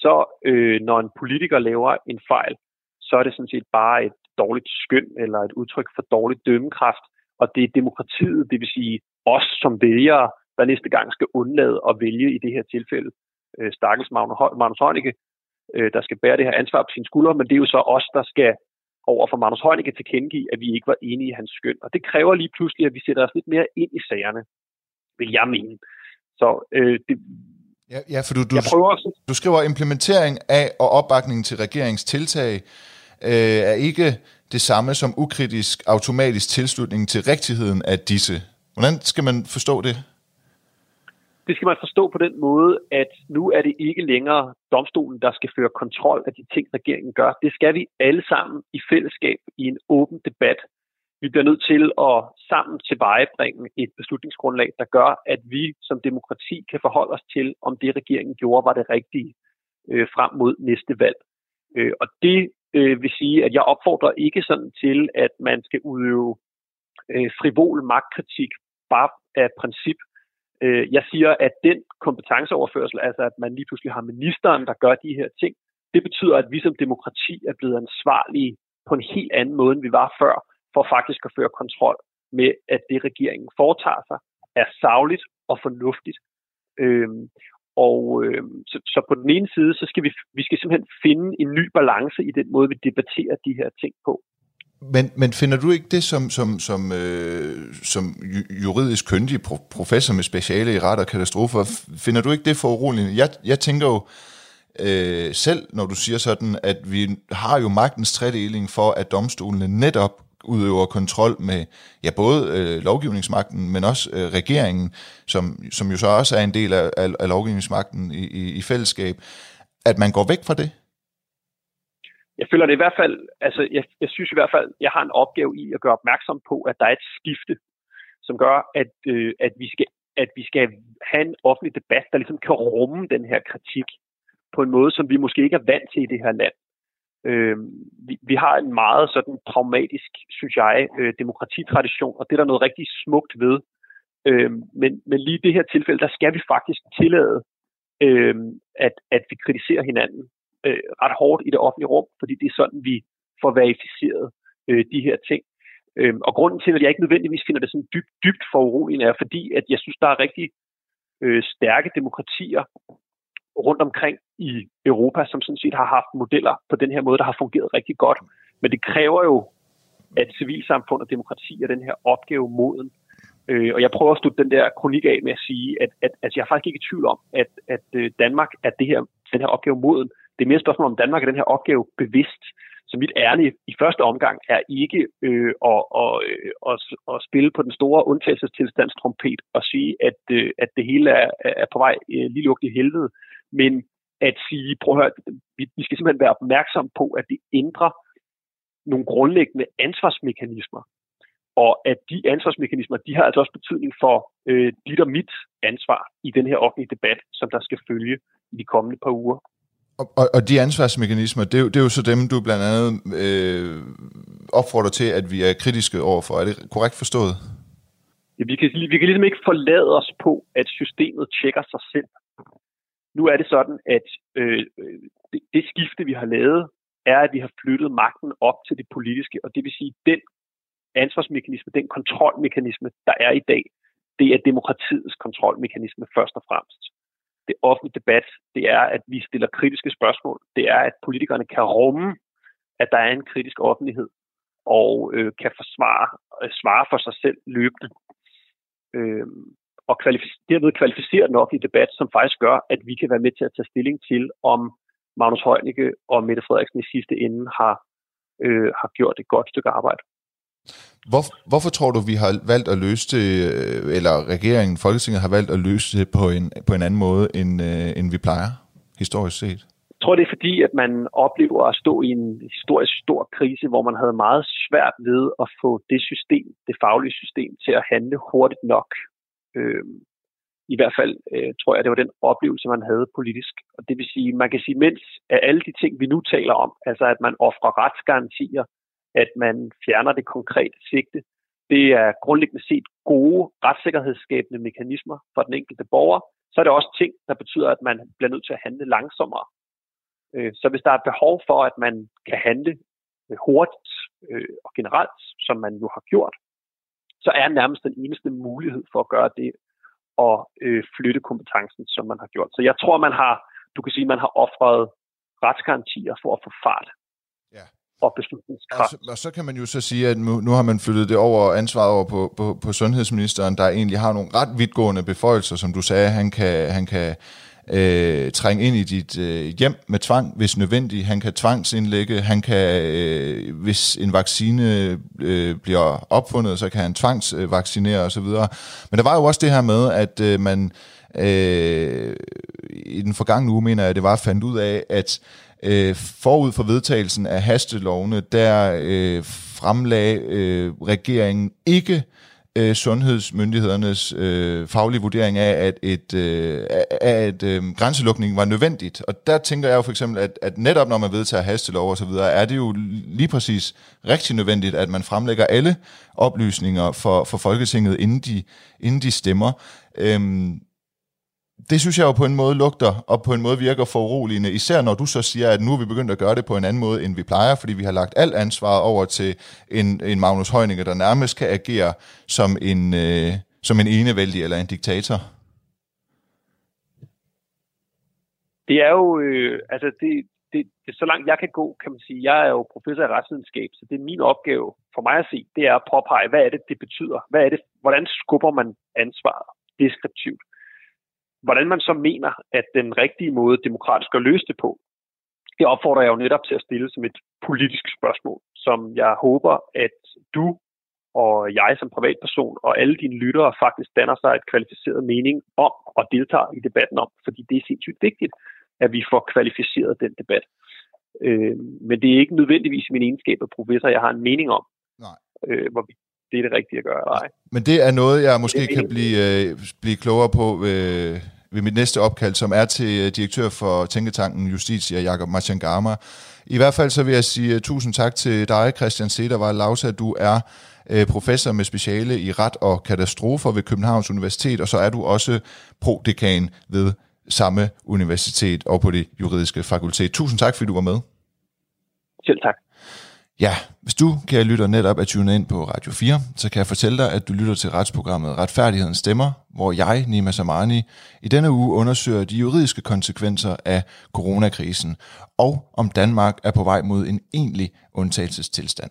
Så øh, når en politiker laver en fejl, så er det sådan set bare et dårligt skøn eller et udtryk for dårlig dømmekraft, og det er demokratiet, det vil sige os som vælgere, der næste gang skal undlade at vælge i det her tilfælde øh, stakkels Magnus Heunicke, øh, der skal bære det her ansvar på sine skuldre, men det er jo så os, der skal over for Magnus Heunicke tilkendegive, at vi ikke var enige i hans skøn. Og det kræver lige pludselig, at vi sætter os lidt mere ind i sagerne, vil jeg mene. Så øh, det, Ja, ja for du, du, jeg prøver også du skriver, implementering af og opbakning til regeringstiltag øh, er ikke det samme som ukritisk automatisk tilslutning til rigtigheden af disse. Hvordan skal man forstå det? Det skal man forstå på den måde, at nu er det ikke længere domstolen, der skal føre kontrol af de ting, regeringen gør. Det skal vi alle sammen i fællesskab i en åben debat. Vi bliver nødt til at sammen tilvejebringe et beslutningsgrundlag, der gør, at vi som demokrati kan forholde os til, om det regeringen gjorde var det rigtige øh, frem mod næste valg. Øh, og det øh, vil sige, at jeg opfordrer ikke sådan til, at man skal udøve øh, frivol magtkritik bare af princip. Øh, jeg siger, at den kompetenceoverførsel, altså at man lige pludselig har ministeren, der gør de her ting, det betyder, at vi som demokrati er blevet ansvarlige på en helt anden måde, end vi var før, for faktisk at føre kontrol med, at det regeringen foretager sig, er savligt og fornuftigt. Øhm, og øh, så, så på den ene side, så skal vi, vi skal simpelthen finde en ny balance i den måde, vi debatterer de her ting på. Men, men finder du ikke det som, som, som, øh, som juridisk kyndig professor med speciale i ret og katastrofer, finder du ikke det for uroligende? Jeg, jeg tænker jo øh, selv, når du siger sådan, at vi har jo magtens tredeling for, at domstolene netop udøver kontrol med ja, både øh, lovgivningsmagten, men også øh, regeringen, som, som jo så også er en del af, af, af lovgivningsmagten i, i, i fællesskab, at man går væk fra det? Jeg føler det i hvert fald, altså jeg, jeg synes i hvert fald, jeg har en opgave i at gøre opmærksom på, at der er et skifte, som gør, at, øh, at, vi skal, at vi skal have en offentlig debat, der ligesom kan rumme den her kritik på en måde, som vi måske ikke er vant til i det her land. Øh, vi, vi har en meget sådan pragmatisk, synes jeg, øh, demokratitradition, og det er der noget rigtig smukt ved. Øh, men, men lige i det her tilfælde, der skal vi faktisk tillade, øh, at, at vi kritiserer hinanden øh, ret hårdt i det offentlige rum, fordi det er sådan, vi får verificeret øh, de her ting. Øh, og grunden til, at jeg ikke nødvendigvis finder det sådan dybt, dybt foruroligende, er fordi, at jeg synes, der er rigtig øh, stærke demokratier rundt omkring i Europa, som sådan set har haft modeller på den her måde, der har fungeret rigtig godt. Men det kræver jo, at civilsamfund og demokrati er den her opgave moden. Øh, og jeg prøver at slutte den der kronik af med at sige, at, at, at jeg er faktisk ikke i tvivl om, at, at øh, Danmark er det her, den her opgave moden. Det er mere et spørgsmål om Danmark er den her opgave bevidst. Så mit ærne i første omgang er ikke øh, at, at, øh, at, at spille på den store undtagelsestilstandstrompet og sige, at, øh, at det hele er, er på vej øh, lige lukket i helvede, men at sige, prøv at høre, vi, vi skal simpelthen være opmærksom på, at det ændrer nogle grundlæggende ansvarsmekanismer, og at de ansvarsmekanismer, de har altså også betydning for øh, dit og mit ansvar i den her offentlige debat, som der skal følge i de kommende par uger. Og, og, og de ansvarsmekanismer, det er, jo, det er jo så dem, du blandt andet øh, opfordrer til, at vi er kritiske overfor. Er det korrekt forstået? Ja, vi, kan, vi kan ligesom ikke forlade os på, at systemet tjekker sig selv. Nu er det sådan, at øh, øh, det, det skifte, vi har lavet, er, at vi har flyttet magten op til det politiske, og det vil sige, den ansvarsmekanisme, den kontrolmekanisme, der er i dag, det er demokratiets kontrolmekanisme først og fremmest. Det offentlige debat, det er, at vi stiller kritiske spørgsmål. Det er, at politikerne kan rumme, at der er en kritisk offentlighed, og øh, kan forsvare, øh, svare for sig selv løbende. Øh, og kvalific- derved kvalificere den offentlige debat, som faktisk gør, at vi kan være med til at tage stilling til, om Magnus Heunicke og Mette Frederiksen i sidste ende har, øh, har gjort et godt stykke arbejde. Hvor, hvorfor tror du, vi har valgt at løse det, øh, eller regeringen, Folketinget har valgt at løse det på en, på en anden måde, end, øh, end vi plejer, historisk set? Jeg tror, det er fordi, at man oplever at stå i en historisk stor krise, hvor man havde meget svært ved at få det system, det faglige system, til at handle hurtigt nok. Øh, I hvert fald øh, tror jeg, det var den oplevelse, man havde politisk. Og det vil sige, man kan sige, mens af alle de ting, vi nu taler om, altså at man offrer retsgarantier, at man fjerner det konkrete sigte. Det er grundlæggende set gode retssikkerhedsskabende mekanismer for den enkelte borger. Så er det også ting, der betyder, at man bliver nødt til at handle langsommere. Øh, så hvis der er behov for, at man kan handle hurtigt øh, og generelt, som man jo har gjort, så er nærmest den eneste mulighed for at gøre det og øh, flytte kompetencen, som man har gjort. Så jeg tror, man har, du kan sige, man har offret retsgarantier for at få fart og beslutningskraft. Og så, og så kan man jo så sige, at nu, nu har man flyttet det over, ansvaret over på, på, på sundhedsministeren, der egentlig har nogle ret vidtgående beføjelser, som du sagde, han kan, han kan øh, trænge ind i dit øh, hjem med tvang, hvis nødvendigt. Han kan tvangsindlægge, han kan, øh, hvis en vaccine øh, bliver opfundet, så kan han tvangsvaccinere osv. Men der var jo også det her med, at øh, man øh, i den forgangne uge, mener jeg, det var fandt ud af, at øh, forud for vedtagelsen af hastelovene, der øh, fremlagde øh, regeringen ikke øh, Øh, sundhedsmyndighedernes øh, faglige vurdering af, at et, øh, af, at øh, grænselukningen var nødvendigt. Og der tænker jeg jo for eksempel, at, at netop når man vedtager hastelov og så videre, er det jo lige præcis rigtig nødvendigt, at man fremlægger alle oplysninger for, for Folketinget, inden de, inden de stemmer. Øhm, det synes jeg jo på en måde lugter, og på en måde virker foruroligende, især når du så siger, at nu er vi begyndt at gøre det på en anden måde, end vi plejer, fordi vi har lagt alt ansvar over til en, en Magnus Heunicke, der nærmest kan agere som en, øh, som en enevældig eller en diktator. Det er jo, øh, altså det, det, det, så langt jeg kan gå, kan man sige, jeg er jo professor i retsvidenskab, så det er min opgave for mig at se, det er at påpege, hvad er det, det betyder? Hvad er det, hvordan skubber man ansvaret deskriptivt? Hvordan man så mener, at den rigtige måde demokratisk at løse det på, det opfordrer jeg jo netop til at stille som et politisk spørgsmål, som jeg håber, at du og jeg som privatperson og alle dine lyttere faktisk danner sig et kvalificeret mening om og deltager i debatten om, fordi det er sindssygt vigtigt, at vi får kvalificeret den debat. Øh, men det er ikke nødvendigvis min egenskab af professor, jeg har en mening om, Nej. Øh, hvor det er det rigtige at gøre eller ej. Men det er noget, jeg måske kan blive, øh, blive klogere på øh, ved mit næste opkald, som er til øh, direktør for Tænketanken Justitia, Jakob Machangama. I hvert fald så vil jeg sige uh, tusind tak til dig, Christian Sedervej Lausa. Du er professor med speciale i ret og katastrofer ved Københavns Universitet, og så er du også prodekan ved samme universitet og på det juridiske fakultet. Tusind tak, fordi du var med. Selv tak. Ja, hvis du, kære lytter, netop er tunet ind på Radio 4, så kan jeg fortælle dig, at du lytter til retsprogrammet Retfærdighedens Stemmer, hvor jeg, Nima Samani, i denne uge undersøger de juridiske konsekvenser af coronakrisen, og om Danmark er på vej mod en egentlig undtagelsestilstand.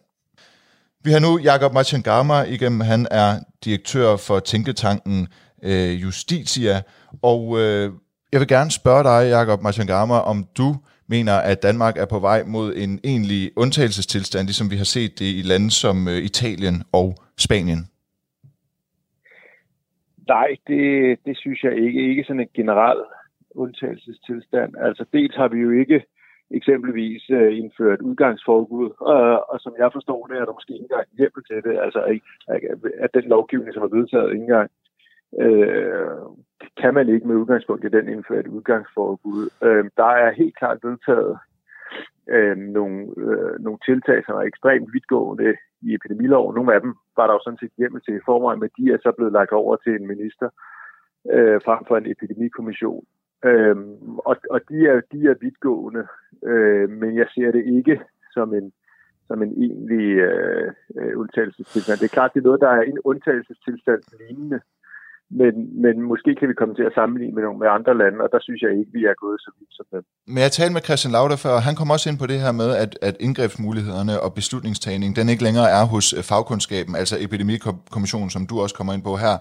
Vi har nu Jakob Machangama igennem. Han er direktør for Tænketanken øh, Justitia, og øh, jeg vil gerne spørge dig, Jakob Machangama, om du mener, at Danmark er på vej mod en egentlig undtagelsestilstand, ligesom vi har set det i lande som øh, Italien og Spanien? Nej, det, det synes jeg ikke. Ikke sådan en generel undtagelsestilstand. Altså dels har vi jo ikke eksempelvis øh, indført udgangsforbud, og, og som jeg forstår det, er der måske ikke engang hjælp til det, altså at den lovgivning, som er vedtaget, ikke engang øh, kan man ikke med udgangspunkt i den indføre et udgangsforbud. Øh, der er helt klart vedtaget øh, nogle, øh, nogle tiltag, som er ekstremt vidtgående i epidemiloven. Nogle af dem var der jo sådan set hjemmel til i forvejen, men de er så blevet lagt over til en minister øh, frem for en epidemikommission. Øh, og og de, er, de er vidtgående, øh, men jeg ser det ikke som en som en egentlig øh, øh, undtagelsestilstand. Det er klart, det er noget, der er en undtagelsestilstand lignende, men, men måske kan vi komme til at sammenligne med nogle med andre lande, og der synes jeg ikke, vi er gået så vidt som dem. Men jeg talte med Christian Lauder før, og han kom også ind på det her med, at, at indgrebsmulighederne og beslutningstagning, den ikke længere er hos øh, fagkundskaben, altså epidemikommissionen, som du også kommer ind på her,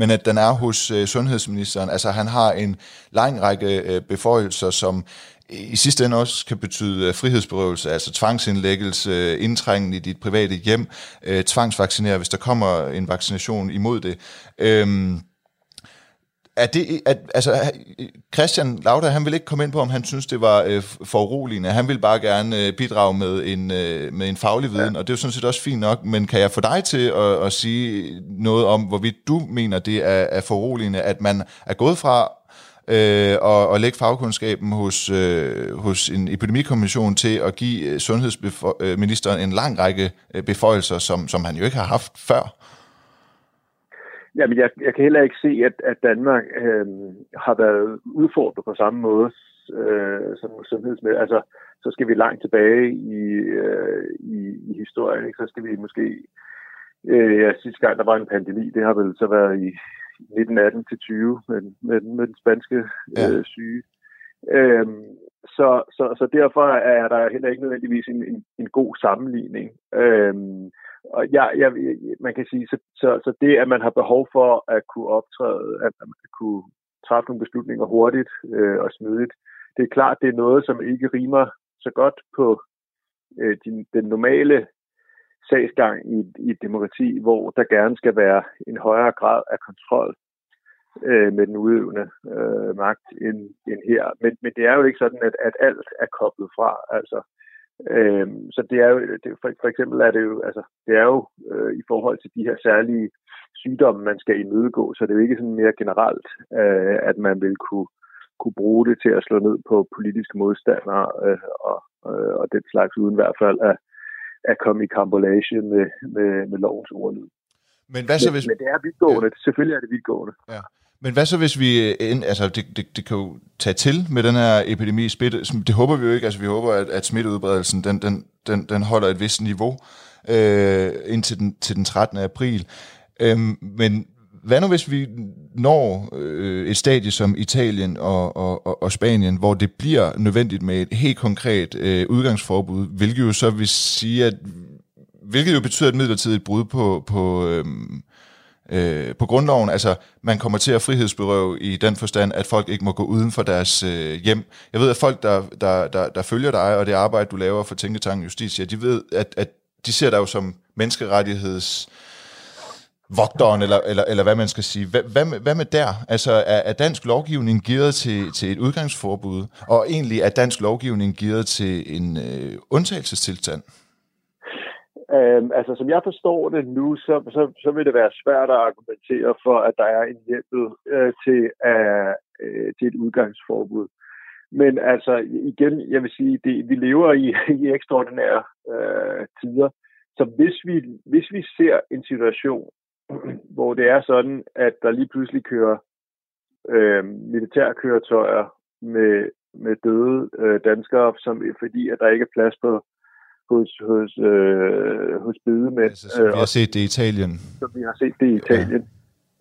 men at den er hos uh, sundhedsministeren. Altså han har en lang række uh, beføjelser, som i sidste ende også kan betyde frihedsberøvelse, altså tvangsindlæggelse, indtrængen i dit private hjem, tvangsvaccinere, hvis der kommer en vaccination imod det. Øhm, er det, at, altså, Christian Lauda, han vil ikke komme ind på, om han synes, det var øh, foruroligende. Han vil bare gerne øh, bidrage med en, øh, med en faglig viden, ja. og det er jo sådan set også fint nok, men kan jeg få dig til at, at sige noget om, hvorvidt du mener, det er, er foruroligende, at man er gået fra øh, og, og lægge fagkundskaben hos, øh, hos en epidemikommission til at give øh, sundhedsministeren en lang række øh, beføjelser, som, som han jo ikke har haft før? Jamen, jeg, jeg kan heller ikke se, at, at Danmark øh, har været udfordret på samme måde øh, som sundhedsmæssigt. Altså, så skal vi langt tilbage i, øh, i, i historien. Ikke? Så skal vi måske... Øh, ja, sidste gang, der var en pandemi, det har vel så været i 1918 til 20 med, med, med den spanske ja. øh, syge. Øh, så, så, så derfor er der heller ikke nødvendigvis en, en, en god sammenligning. Øh, og jeg, jeg, man kan sige, så, så, så det, at man har behov for at kunne optræde, at man kunne træffe nogle beslutninger hurtigt øh, og smidigt, det er klart, det er noget, som ikke rimer så godt på øh, din, den normale sagsgang i, i et demokrati, hvor der gerne skal være en højere grad af kontrol øh, med den udøvende øh, magt end, end her. Men, men det er jo ikke sådan, at, at alt er koblet fra. Altså, Øh, så det er jo, det, for, for eksempel er det jo, altså, det er jo øh, i forhold til de her særlige sygdomme, man skal imødegå, så det er jo ikke sådan mere generelt, øh, at man vil kunne, kunne bruge det til at slå ned på politiske modstandere øh, og, øh, og den slags, uden i hvert fald at, at komme i kambolage med, med, med lovens ordlyd. Men, hvad så, hvis... men, men det er vidtgående. Ja. Selvfølgelig er det vidtgående. Ja. Men hvad så, hvis vi... Øh, altså, det, det, det kan jo tage til med den her epidemi. Smitte, det håber vi jo ikke. Altså, vi håber, at, at smitteudbredelsen, den, den, den, den holder et vist niveau øh, indtil den, til den 13. april. Øh, men hvad nu, hvis vi når øh, et stadie som Italien og, og, og Spanien, hvor det bliver nødvendigt med et helt konkret øh, udgangsforbud, hvilket jo så vil sige, at hvilket jo betyder et midlertidigt brud på, på, øh, øh, på grundloven. Altså, man kommer til at frihedsberøve i den forstand, at folk ikke må gå uden for deres øh, hjem. Jeg ved, at folk, der, der, der, der følger dig og det arbejde, du laver for Tænketanken Justitia, de ved, at, at de ser dig jo som menneskerettigheds vogteren, eller, eller, eller hvad man skal sige. Hvad, hvad, med, hvad med der? Altså, er, er dansk lovgivning givet til, til et udgangsforbud, og egentlig er dansk lovgivning givet til en øh, undtagelsestilstand? Øhm, altså, som jeg forstår det nu, så, så, så vil det være svært at argumentere for, at der er en hjemmel øh, til, øh, øh, til et udgangsforbud. Men altså, igen, jeg vil sige, det, vi lever i, (laughs) i ekstraordinære øh, tider. Så hvis vi, hvis vi ser en situation, (clears throat) hvor det er sådan, at der lige pludselig kører øh, militærkøretøjer med, med døde øh, danskere, som, fordi at der ikke er plads på hos, hos, øh, hos bedemænd. Altså, som vi har set det i Italien. Som vi har set det i Italien.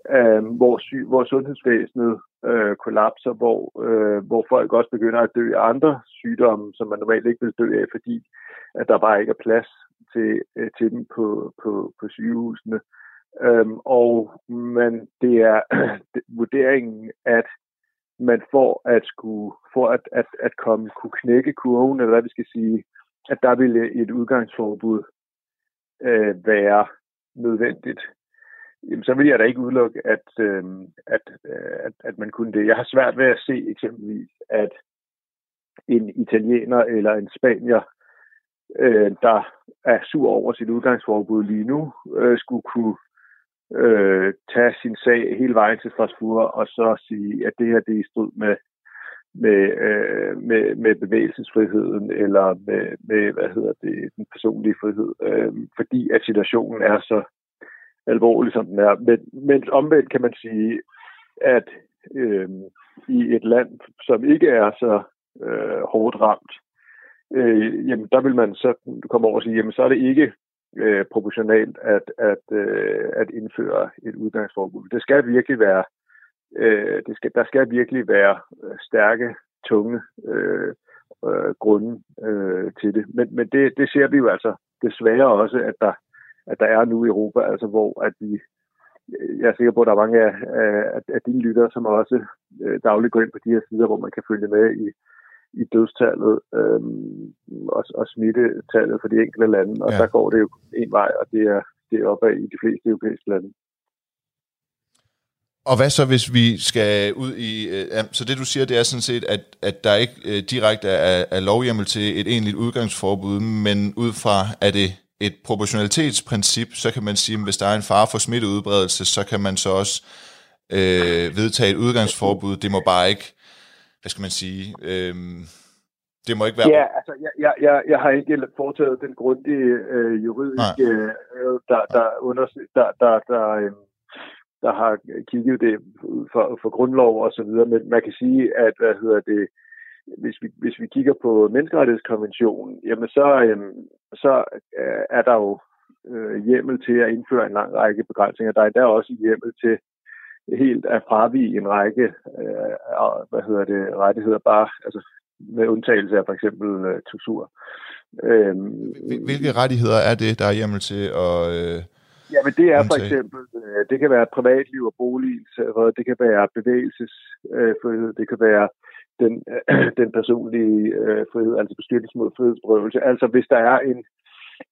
Ja. Øh, hvor, sy- hvor sundhedsvæsenet øh, kollapser, hvor, øh, hvor folk også begynder at dø af andre sygdomme, som man normalt ikke vil dø af, fordi at der bare ikke er plads til, øh, til dem på, på, på sygehusene. Øhm, og men det er (clears throat) vurderingen, at man for at skulle, for at, at, at komme, kunne knække kurven, eller hvad vi skal sige, at der ville et udgangsforbud øh, være nødvendigt, jamen, så vil jeg da ikke udelukke, at, øh, at, øh, at, at man kunne det. Jeg har svært ved at se eksempelvis, at en italiener eller en spanier, øh, der er sur over sit udgangsforbud lige nu, øh, skulle kunne øh, tage sin sag hele vejen til Strasbourg og så sige, at det her det er i strid med, med, øh, med, med bevægelsesfriheden eller med, med, hvad hedder det, den personlige frihed, øh, fordi at situationen er så alvorlig, som den er. Men, men omvendt kan man sige, at øh, i et land, som ikke er så øh, hårdt ramt, øh, jamen der vil man så komme over og sige, jamen så er det ikke øh, proportionalt at, at, øh, at indføre et udgangsforbud. Det skal virkelig være, øh, det skal, der skal virkelig være stærke, tunge øh, øh, grunde øh, til det. Men, men det, det ser vi jo altså desværre også, at der, at der er nu i Europa, altså hvor at vi jeg er sikker på, at der er mange af, af, af dine lyttere, som også øh, dagligt går ind på de her sider, hvor man kan følge med i, i dødstallet øhm, og, og smittetallet for de enkelte lande, og ja. der går det jo en vej, og det er, det er opad i de fleste europæiske lande. Og hvad så, hvis vi skal ud i... Øh, så det, du siger, det er sådan set, at, at der ikke øh, direkte er, er lovhjemmel til et egentligt udgangsforbud, men ud fra, at det et proportionalitetsprincip, så kan man sige, at hvis der er en fare for smitteudbredelse, så kan man så også øh, vedtage et udgangsforbud. Det må bare ikke hvad skal man sige, øh, det må ikke være... Ja, altså, jeg, jeg, jeg, jeg har ikke foretaget den grundige øh, juridiske, øh, der, der, under, der, der, der, øh, der har kigget det for, for grundlov og så videre, men man kan sige, at hvad hedder det, hvis vi, hvis vi kigger på menneskerettighedskonventionen, jamen så, øhm, øh, så er der jo øh, hjemmel til at indføre en lang række begrænsninger. Der er der også hjemmel til helt at fravige en række øh, hvad hedder det, rettigheder, bare altså, med undtagelse af for eksempel øh, tortur. Øh, Hvilke rettigheder er det, der er hjemmel til at øh, Ja, men det er for eksempel, øh, det kan være privatliv og bolig, det kan være bevægelsesfrihed, øh, det kan være den, øh, (clears throat) den personlige frihed, altså beskyttelse mod frihedsberøvelse. Altså hvis der er en,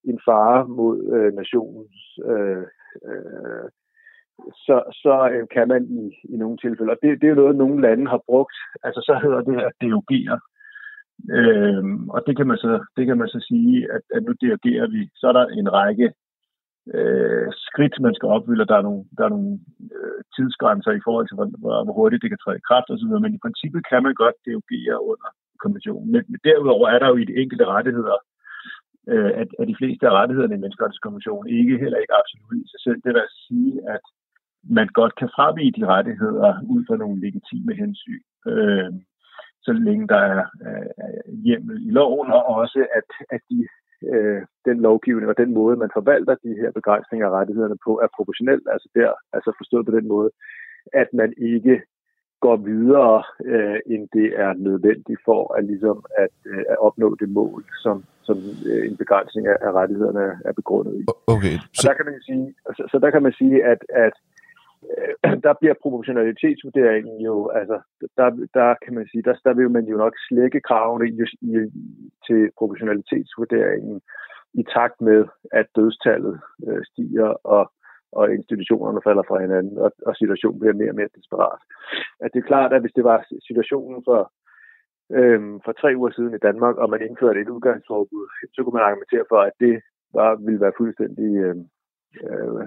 en fare mod øh, nationens øh, øh, så, så øh, kan man i, i nogle tilfælde, og det, det er noget, nogle lande har brugt, altså så hedder det at derogere. Øhm, og det kan, man så, det kan man så sige, at, at nu derogerer vi. Så er der en række øh, skridt, man skal opfylde, der er nogle, der er nogle øh, tidsgrænser i forhold til, hvor, hvor, hurtigt det kan træde i kraft osv., men i princippet kan man godt derogere under konventionen. Men, men derudover er der jo i de enkelte rettigheder, øh, at, at de fleste af rettighederne i menneskerettighedskonventionen ikke heller ikke absolut i sig selv. Det vil altså sige, at man godt kan fravige de rettigheder ud fra nogle legitime hensyn, øh, så længe der er, er hjemmel i loven, og også at, at de, øh, den lovgivning og den måde, man forvalter de her begrænsninger af rettighederne på, er proportionelt, altså der, altså forstået på den måde, at man ikke går videre, øh, end det er nødvendigt for at, ligesom at, øh, at opnå det mål, som, som øh, en begrænsning af, af rettighederne er begrundet i. Okay. Så... Og der kan man sige, så, så der kan man sige, at, at Øh, (clears throat) der bliver proportionalitetsvurderingen jo, altså der, der kan man sige, der, der vil man jo nok slække kravene i, i, til proportionalitetsvurderingen i takt med, at dødstallet øh, stiger og, og institutionerne falder fra hinanden, og, og situationen bliver mere og mere desperat. At det er klart, at hvis det var situationen for, øhm, for tre uger siden i Danmark, og man indførte et udgangsforbud, så kunne man argumentere for, at det var, ville være fuldstændig øhm, Øh,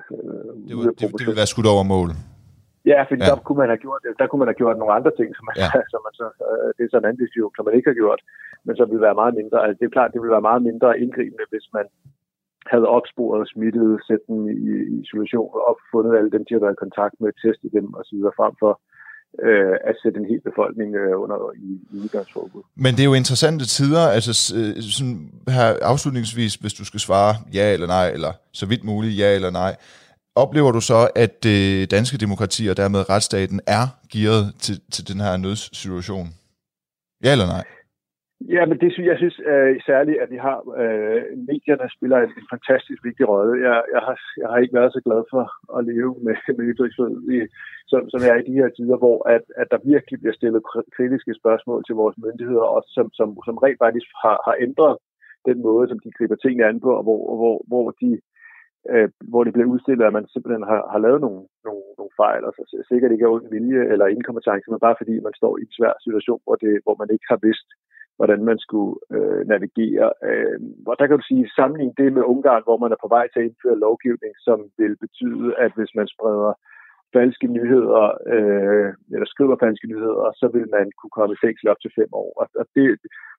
det, ville, det, det ville være skudt over mål. Ja, fordi ja. der kunne man have gjort, der kunne man have gjort nogle andre ting, som man, ja. (laughs) som man så, øh, det er så en anden diskussion, som man ikke har gjort, men som ville være meget mindre. Altså, det er klart, det ville være meget mindre indgribende, hvis man havde opsporet smittede, sæt dem i, i isolation og fundet alle dem, de har været i kontakt med, testet dem osv. frem for øh, øh, at sætte en hel befolkning øh, under i, i udgangsforbud. Men det er jo interessante tider, altså øh, sådan her afslutningsvis, hvis du skal svare ja eller nej, eller så vidt muligt ja eller nej, oplever du så, at det danske demokrati og dermed retsstaten er gearet til, til den her nødssituation? Ja eller nej? Ja, men det synes jeg synes øh, særligt, at vi har øh, medierne spiller en, en fantastisk vigtig rolle. Jeg, jeg, har, jeg har ikke været så glad for at leve med, (laughs) med ytringsfrihed, som, som jeg er i de her tider, hvor at, at der virkelig bliver stillet kritiske spørgsmål til vores myndigheder, og som, som, som rent faktisk har, har ændret den måde, som de griber tingene an på, og hvor, hvor, hvor de øh, hvor det bliver udstillet, at man simpelthen har, har lavet nogle, nogle, nogle fejl, og så sikkert ikke er uden vilje eller inkompetence, men bare fordi man står i en svær situation, hvor, det, hvor man ikke har vidst, hvordan man skulle øh, navigere. Øh, og der kan du sige, sammenligne det med Ungarn, hvor man er på vej til at indføre lovgivning, som vil betyde, at hvis man spreder falske nyheder, øh, eller skriver falske nyheder, så vil man kunne komme i fængsel op til fem år. Og, og det,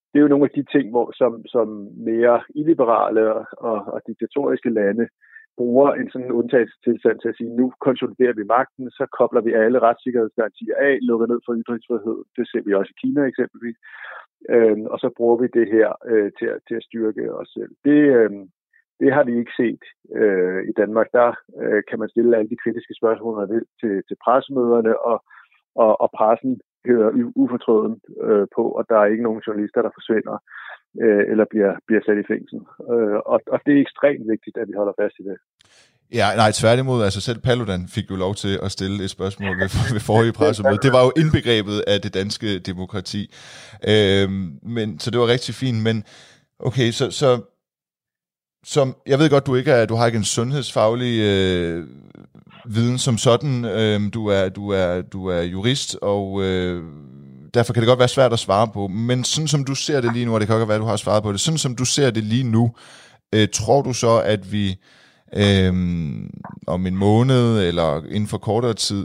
det er jo nogle af de ting, hvor, som, som mere illiberale og, og diktatoriske lande bruger en sådan undtagelsestilstand til at sige, nu konsoliderer vi magten, så kobler vi alle retssikkerhedsgarantier af, lukker ned for ytringsfrihed. Det ser vi også i Kina eksempelvis. Øhm, og så bruger vi det her øh, til, til at styrke os selv. Det, øh, det har vi ikke set øh, i Danmark. Der øh, kan man stille alle de kritiske spørgsmål, man vil til, til pressemøderne, og, og, og pressen hører ufortrøden øh, på, og der er ikke nogen journalister, der forsvinder øh, eller bliver, bliver sat i fængsel. Øh, og, og det er ekstremt vigtigt, at vi holder fast i det. Ja, nej, tværtimod, altså selv Paludan fik jo lov til at stille et spørgsmål ved, (laughs) ved forrige pressemøde. Det var jo indbegrebet af det danske demokrati. Øh, men, så det var rigtig fint, men okay, så, så som, jeg ved godt, du ikke er, du har ikke en sundhedsfaglig øh, viden som sådan. Øh, du, er, du, er, du er jurist, og øh, derfor kan det godt være svært at svare på. Men sådan som du ser det lige nu, og det kan godt være, at du har svaret på det, sådan som du ser det lige nu, øh, tror du så, at vi øh, om en måned eller inden for kortere tid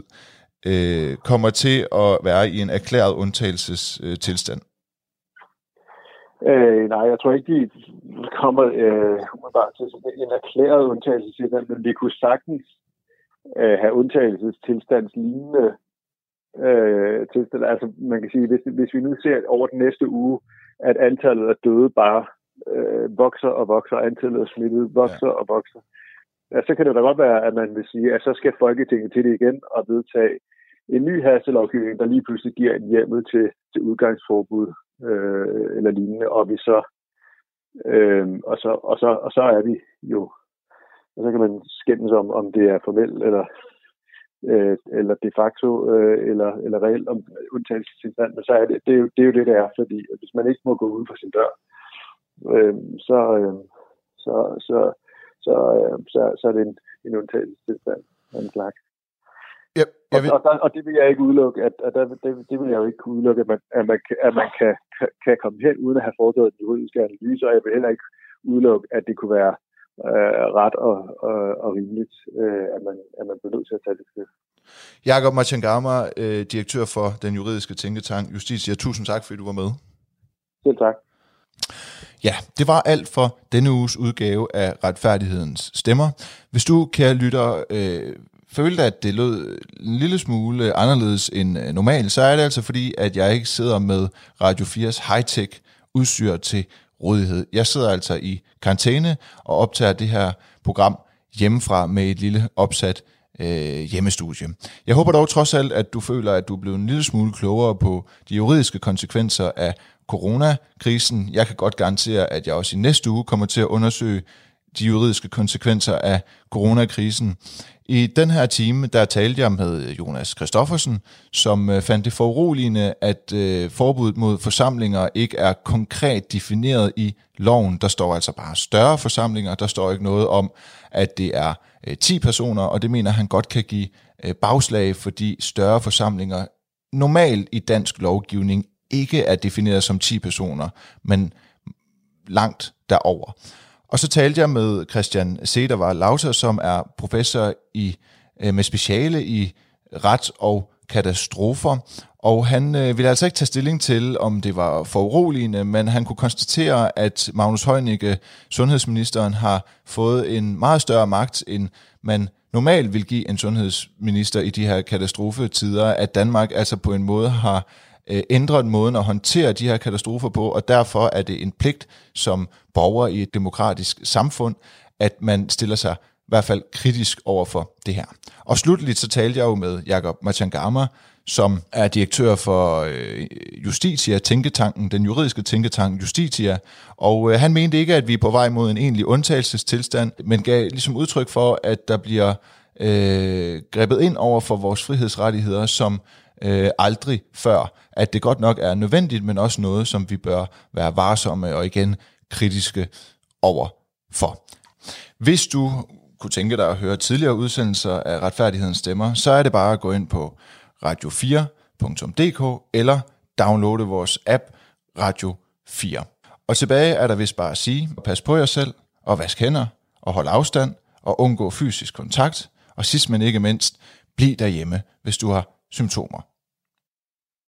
øh, kommer til at være i en erklæret undtagelsestilstand? Øh, øh, nej, jeg tror ikke, de kommer øh, bare til en erklæret undtagelsestilstand, men vi kunne sagtens øh, have undtagelsestilstandslignende øh, tilstand. Altså man kan sige, hvis, hvis vi nu ser over den næste uge, at antallet af døde bare øh, vokser og vokser, antallet af smittede vokser ja. og vokser, ja, så kan det da godt være, at man vil sige, at så skal Folketinget til det igen og vedtage en ny hastelovgivning, der lige pludselig giver en hjemmel til, til udgangsforbud øh, eller lignende, og vi så, øh, og så, og så, og så er vi jo, og så kan man skændes om, om det er formelt eller, øh, eller de facto, øh, eller, eller reelt om undtagelsestilstand, men så er det, det, er jo, det er jo det, det er, fordi hvis man ikke må gå uden for sin dør, øh, så, øh, så, så, så, øh, så, så er det en, en undtagelsestilstand af en slags. Ja, jeg vil... og, og, der, og det vil jeg ikke udelukke, at, at der, det, det vil jeg jo ikke kunne udelukke, at man, at man, at man kan, kan komme hen uden at have foretaget en juridisk analyse, og jeg vil heller ikke udelukke, at det kunne være øh, ret og, og, og rimeligt, øh, at, man, at man bliver nødt til at tage det skridt. Jakob Machangama, øh, direktør for den juridiske tænketank Justitia, tusind tak, fordi du var med. Selv tak. Ja, det var alt for denne uges udgave af Retfærdighedens Stemmer. Hvis du, kære lytter, øh, følte, at det lød en lille smule anderledes end øh, normalt, så er det altså fordi, at jeg ikke sidder med Radio 4's high-tech udstyr til rådighed. Jeg sidder altså i karantæne og optager det her program hjemmefra med et lille opsat øh, hjemmestudie. Jeg håber dog trods alt, at du føler, at du er blevet en lille smule klogere på de juridiske konsekvenser af coronakrisen. Jeg kan godt garantere, at jeg også i næste uge kommer til at undersøge de juridiske konsekvenser af coronakrisen. I den her time, der talte jeg med Jonas Christoffersen, som øh, fandt det foruroligende, at øh, forbuddet mod forsamlinger ikke er konkret defineret i loven. Der står altså bare større forsamlinger, der står ikke noget om, at det er øh, 10 personer, og det mener han godt kan give øh, bagslag, fordi større forsamlinger normalt i dansk lovgivning ikke er defineret som 10 personer, men langt derover. Og så talte jeg med Christian Sedervar Lauter, som er professor i øh, med speciale i ret og katastrofer, og han øh, ville altså ikke tage stilling til, om det var for uroligende, men han kunne konstatere, at Magnus Heunicke, sundhedsministeren, har fået en meget større magt, end man normalt vil give en sundhedsminister i de her katastrofetider, at Danmark altså på en måde har øh, ændret måden at håndtere de her katastrofer på, og derfor er det en pligt som borger i et demokratisk samfund, at man stiller sig i hvert fald kritisk over for det her. Og slutligt så talte jeg jo med Jakob Machangama, som er direktør for øh, Justitia, tænketanken, den juridiske tænketank Justitia, og øh, han mente ikke, at vi er på vej mod en egentlig undtagelsestilstand, men gav ligesom udtryk for, at der bliver øh, grebet ind over for vores frihedsrettigheder, som øh, aldrig før. At det godt nok er nødvendigt, men også noget, som vi bør være varsomme og igen kritiske over for. Hvis du kunne tænke dig at høre tidligere udsendelser af Retfærdighedens Stemmer, så er det bare at gå ind på radio4.dk eller downloade vores app Radio 4. Og tilbage er der vist bare at sige, pas på jer selv og vask hænder og hold afstand og undgå fysisk kontakt. Og sidst men ikke mindst, bliv derhjemme, hvis du har symptomer.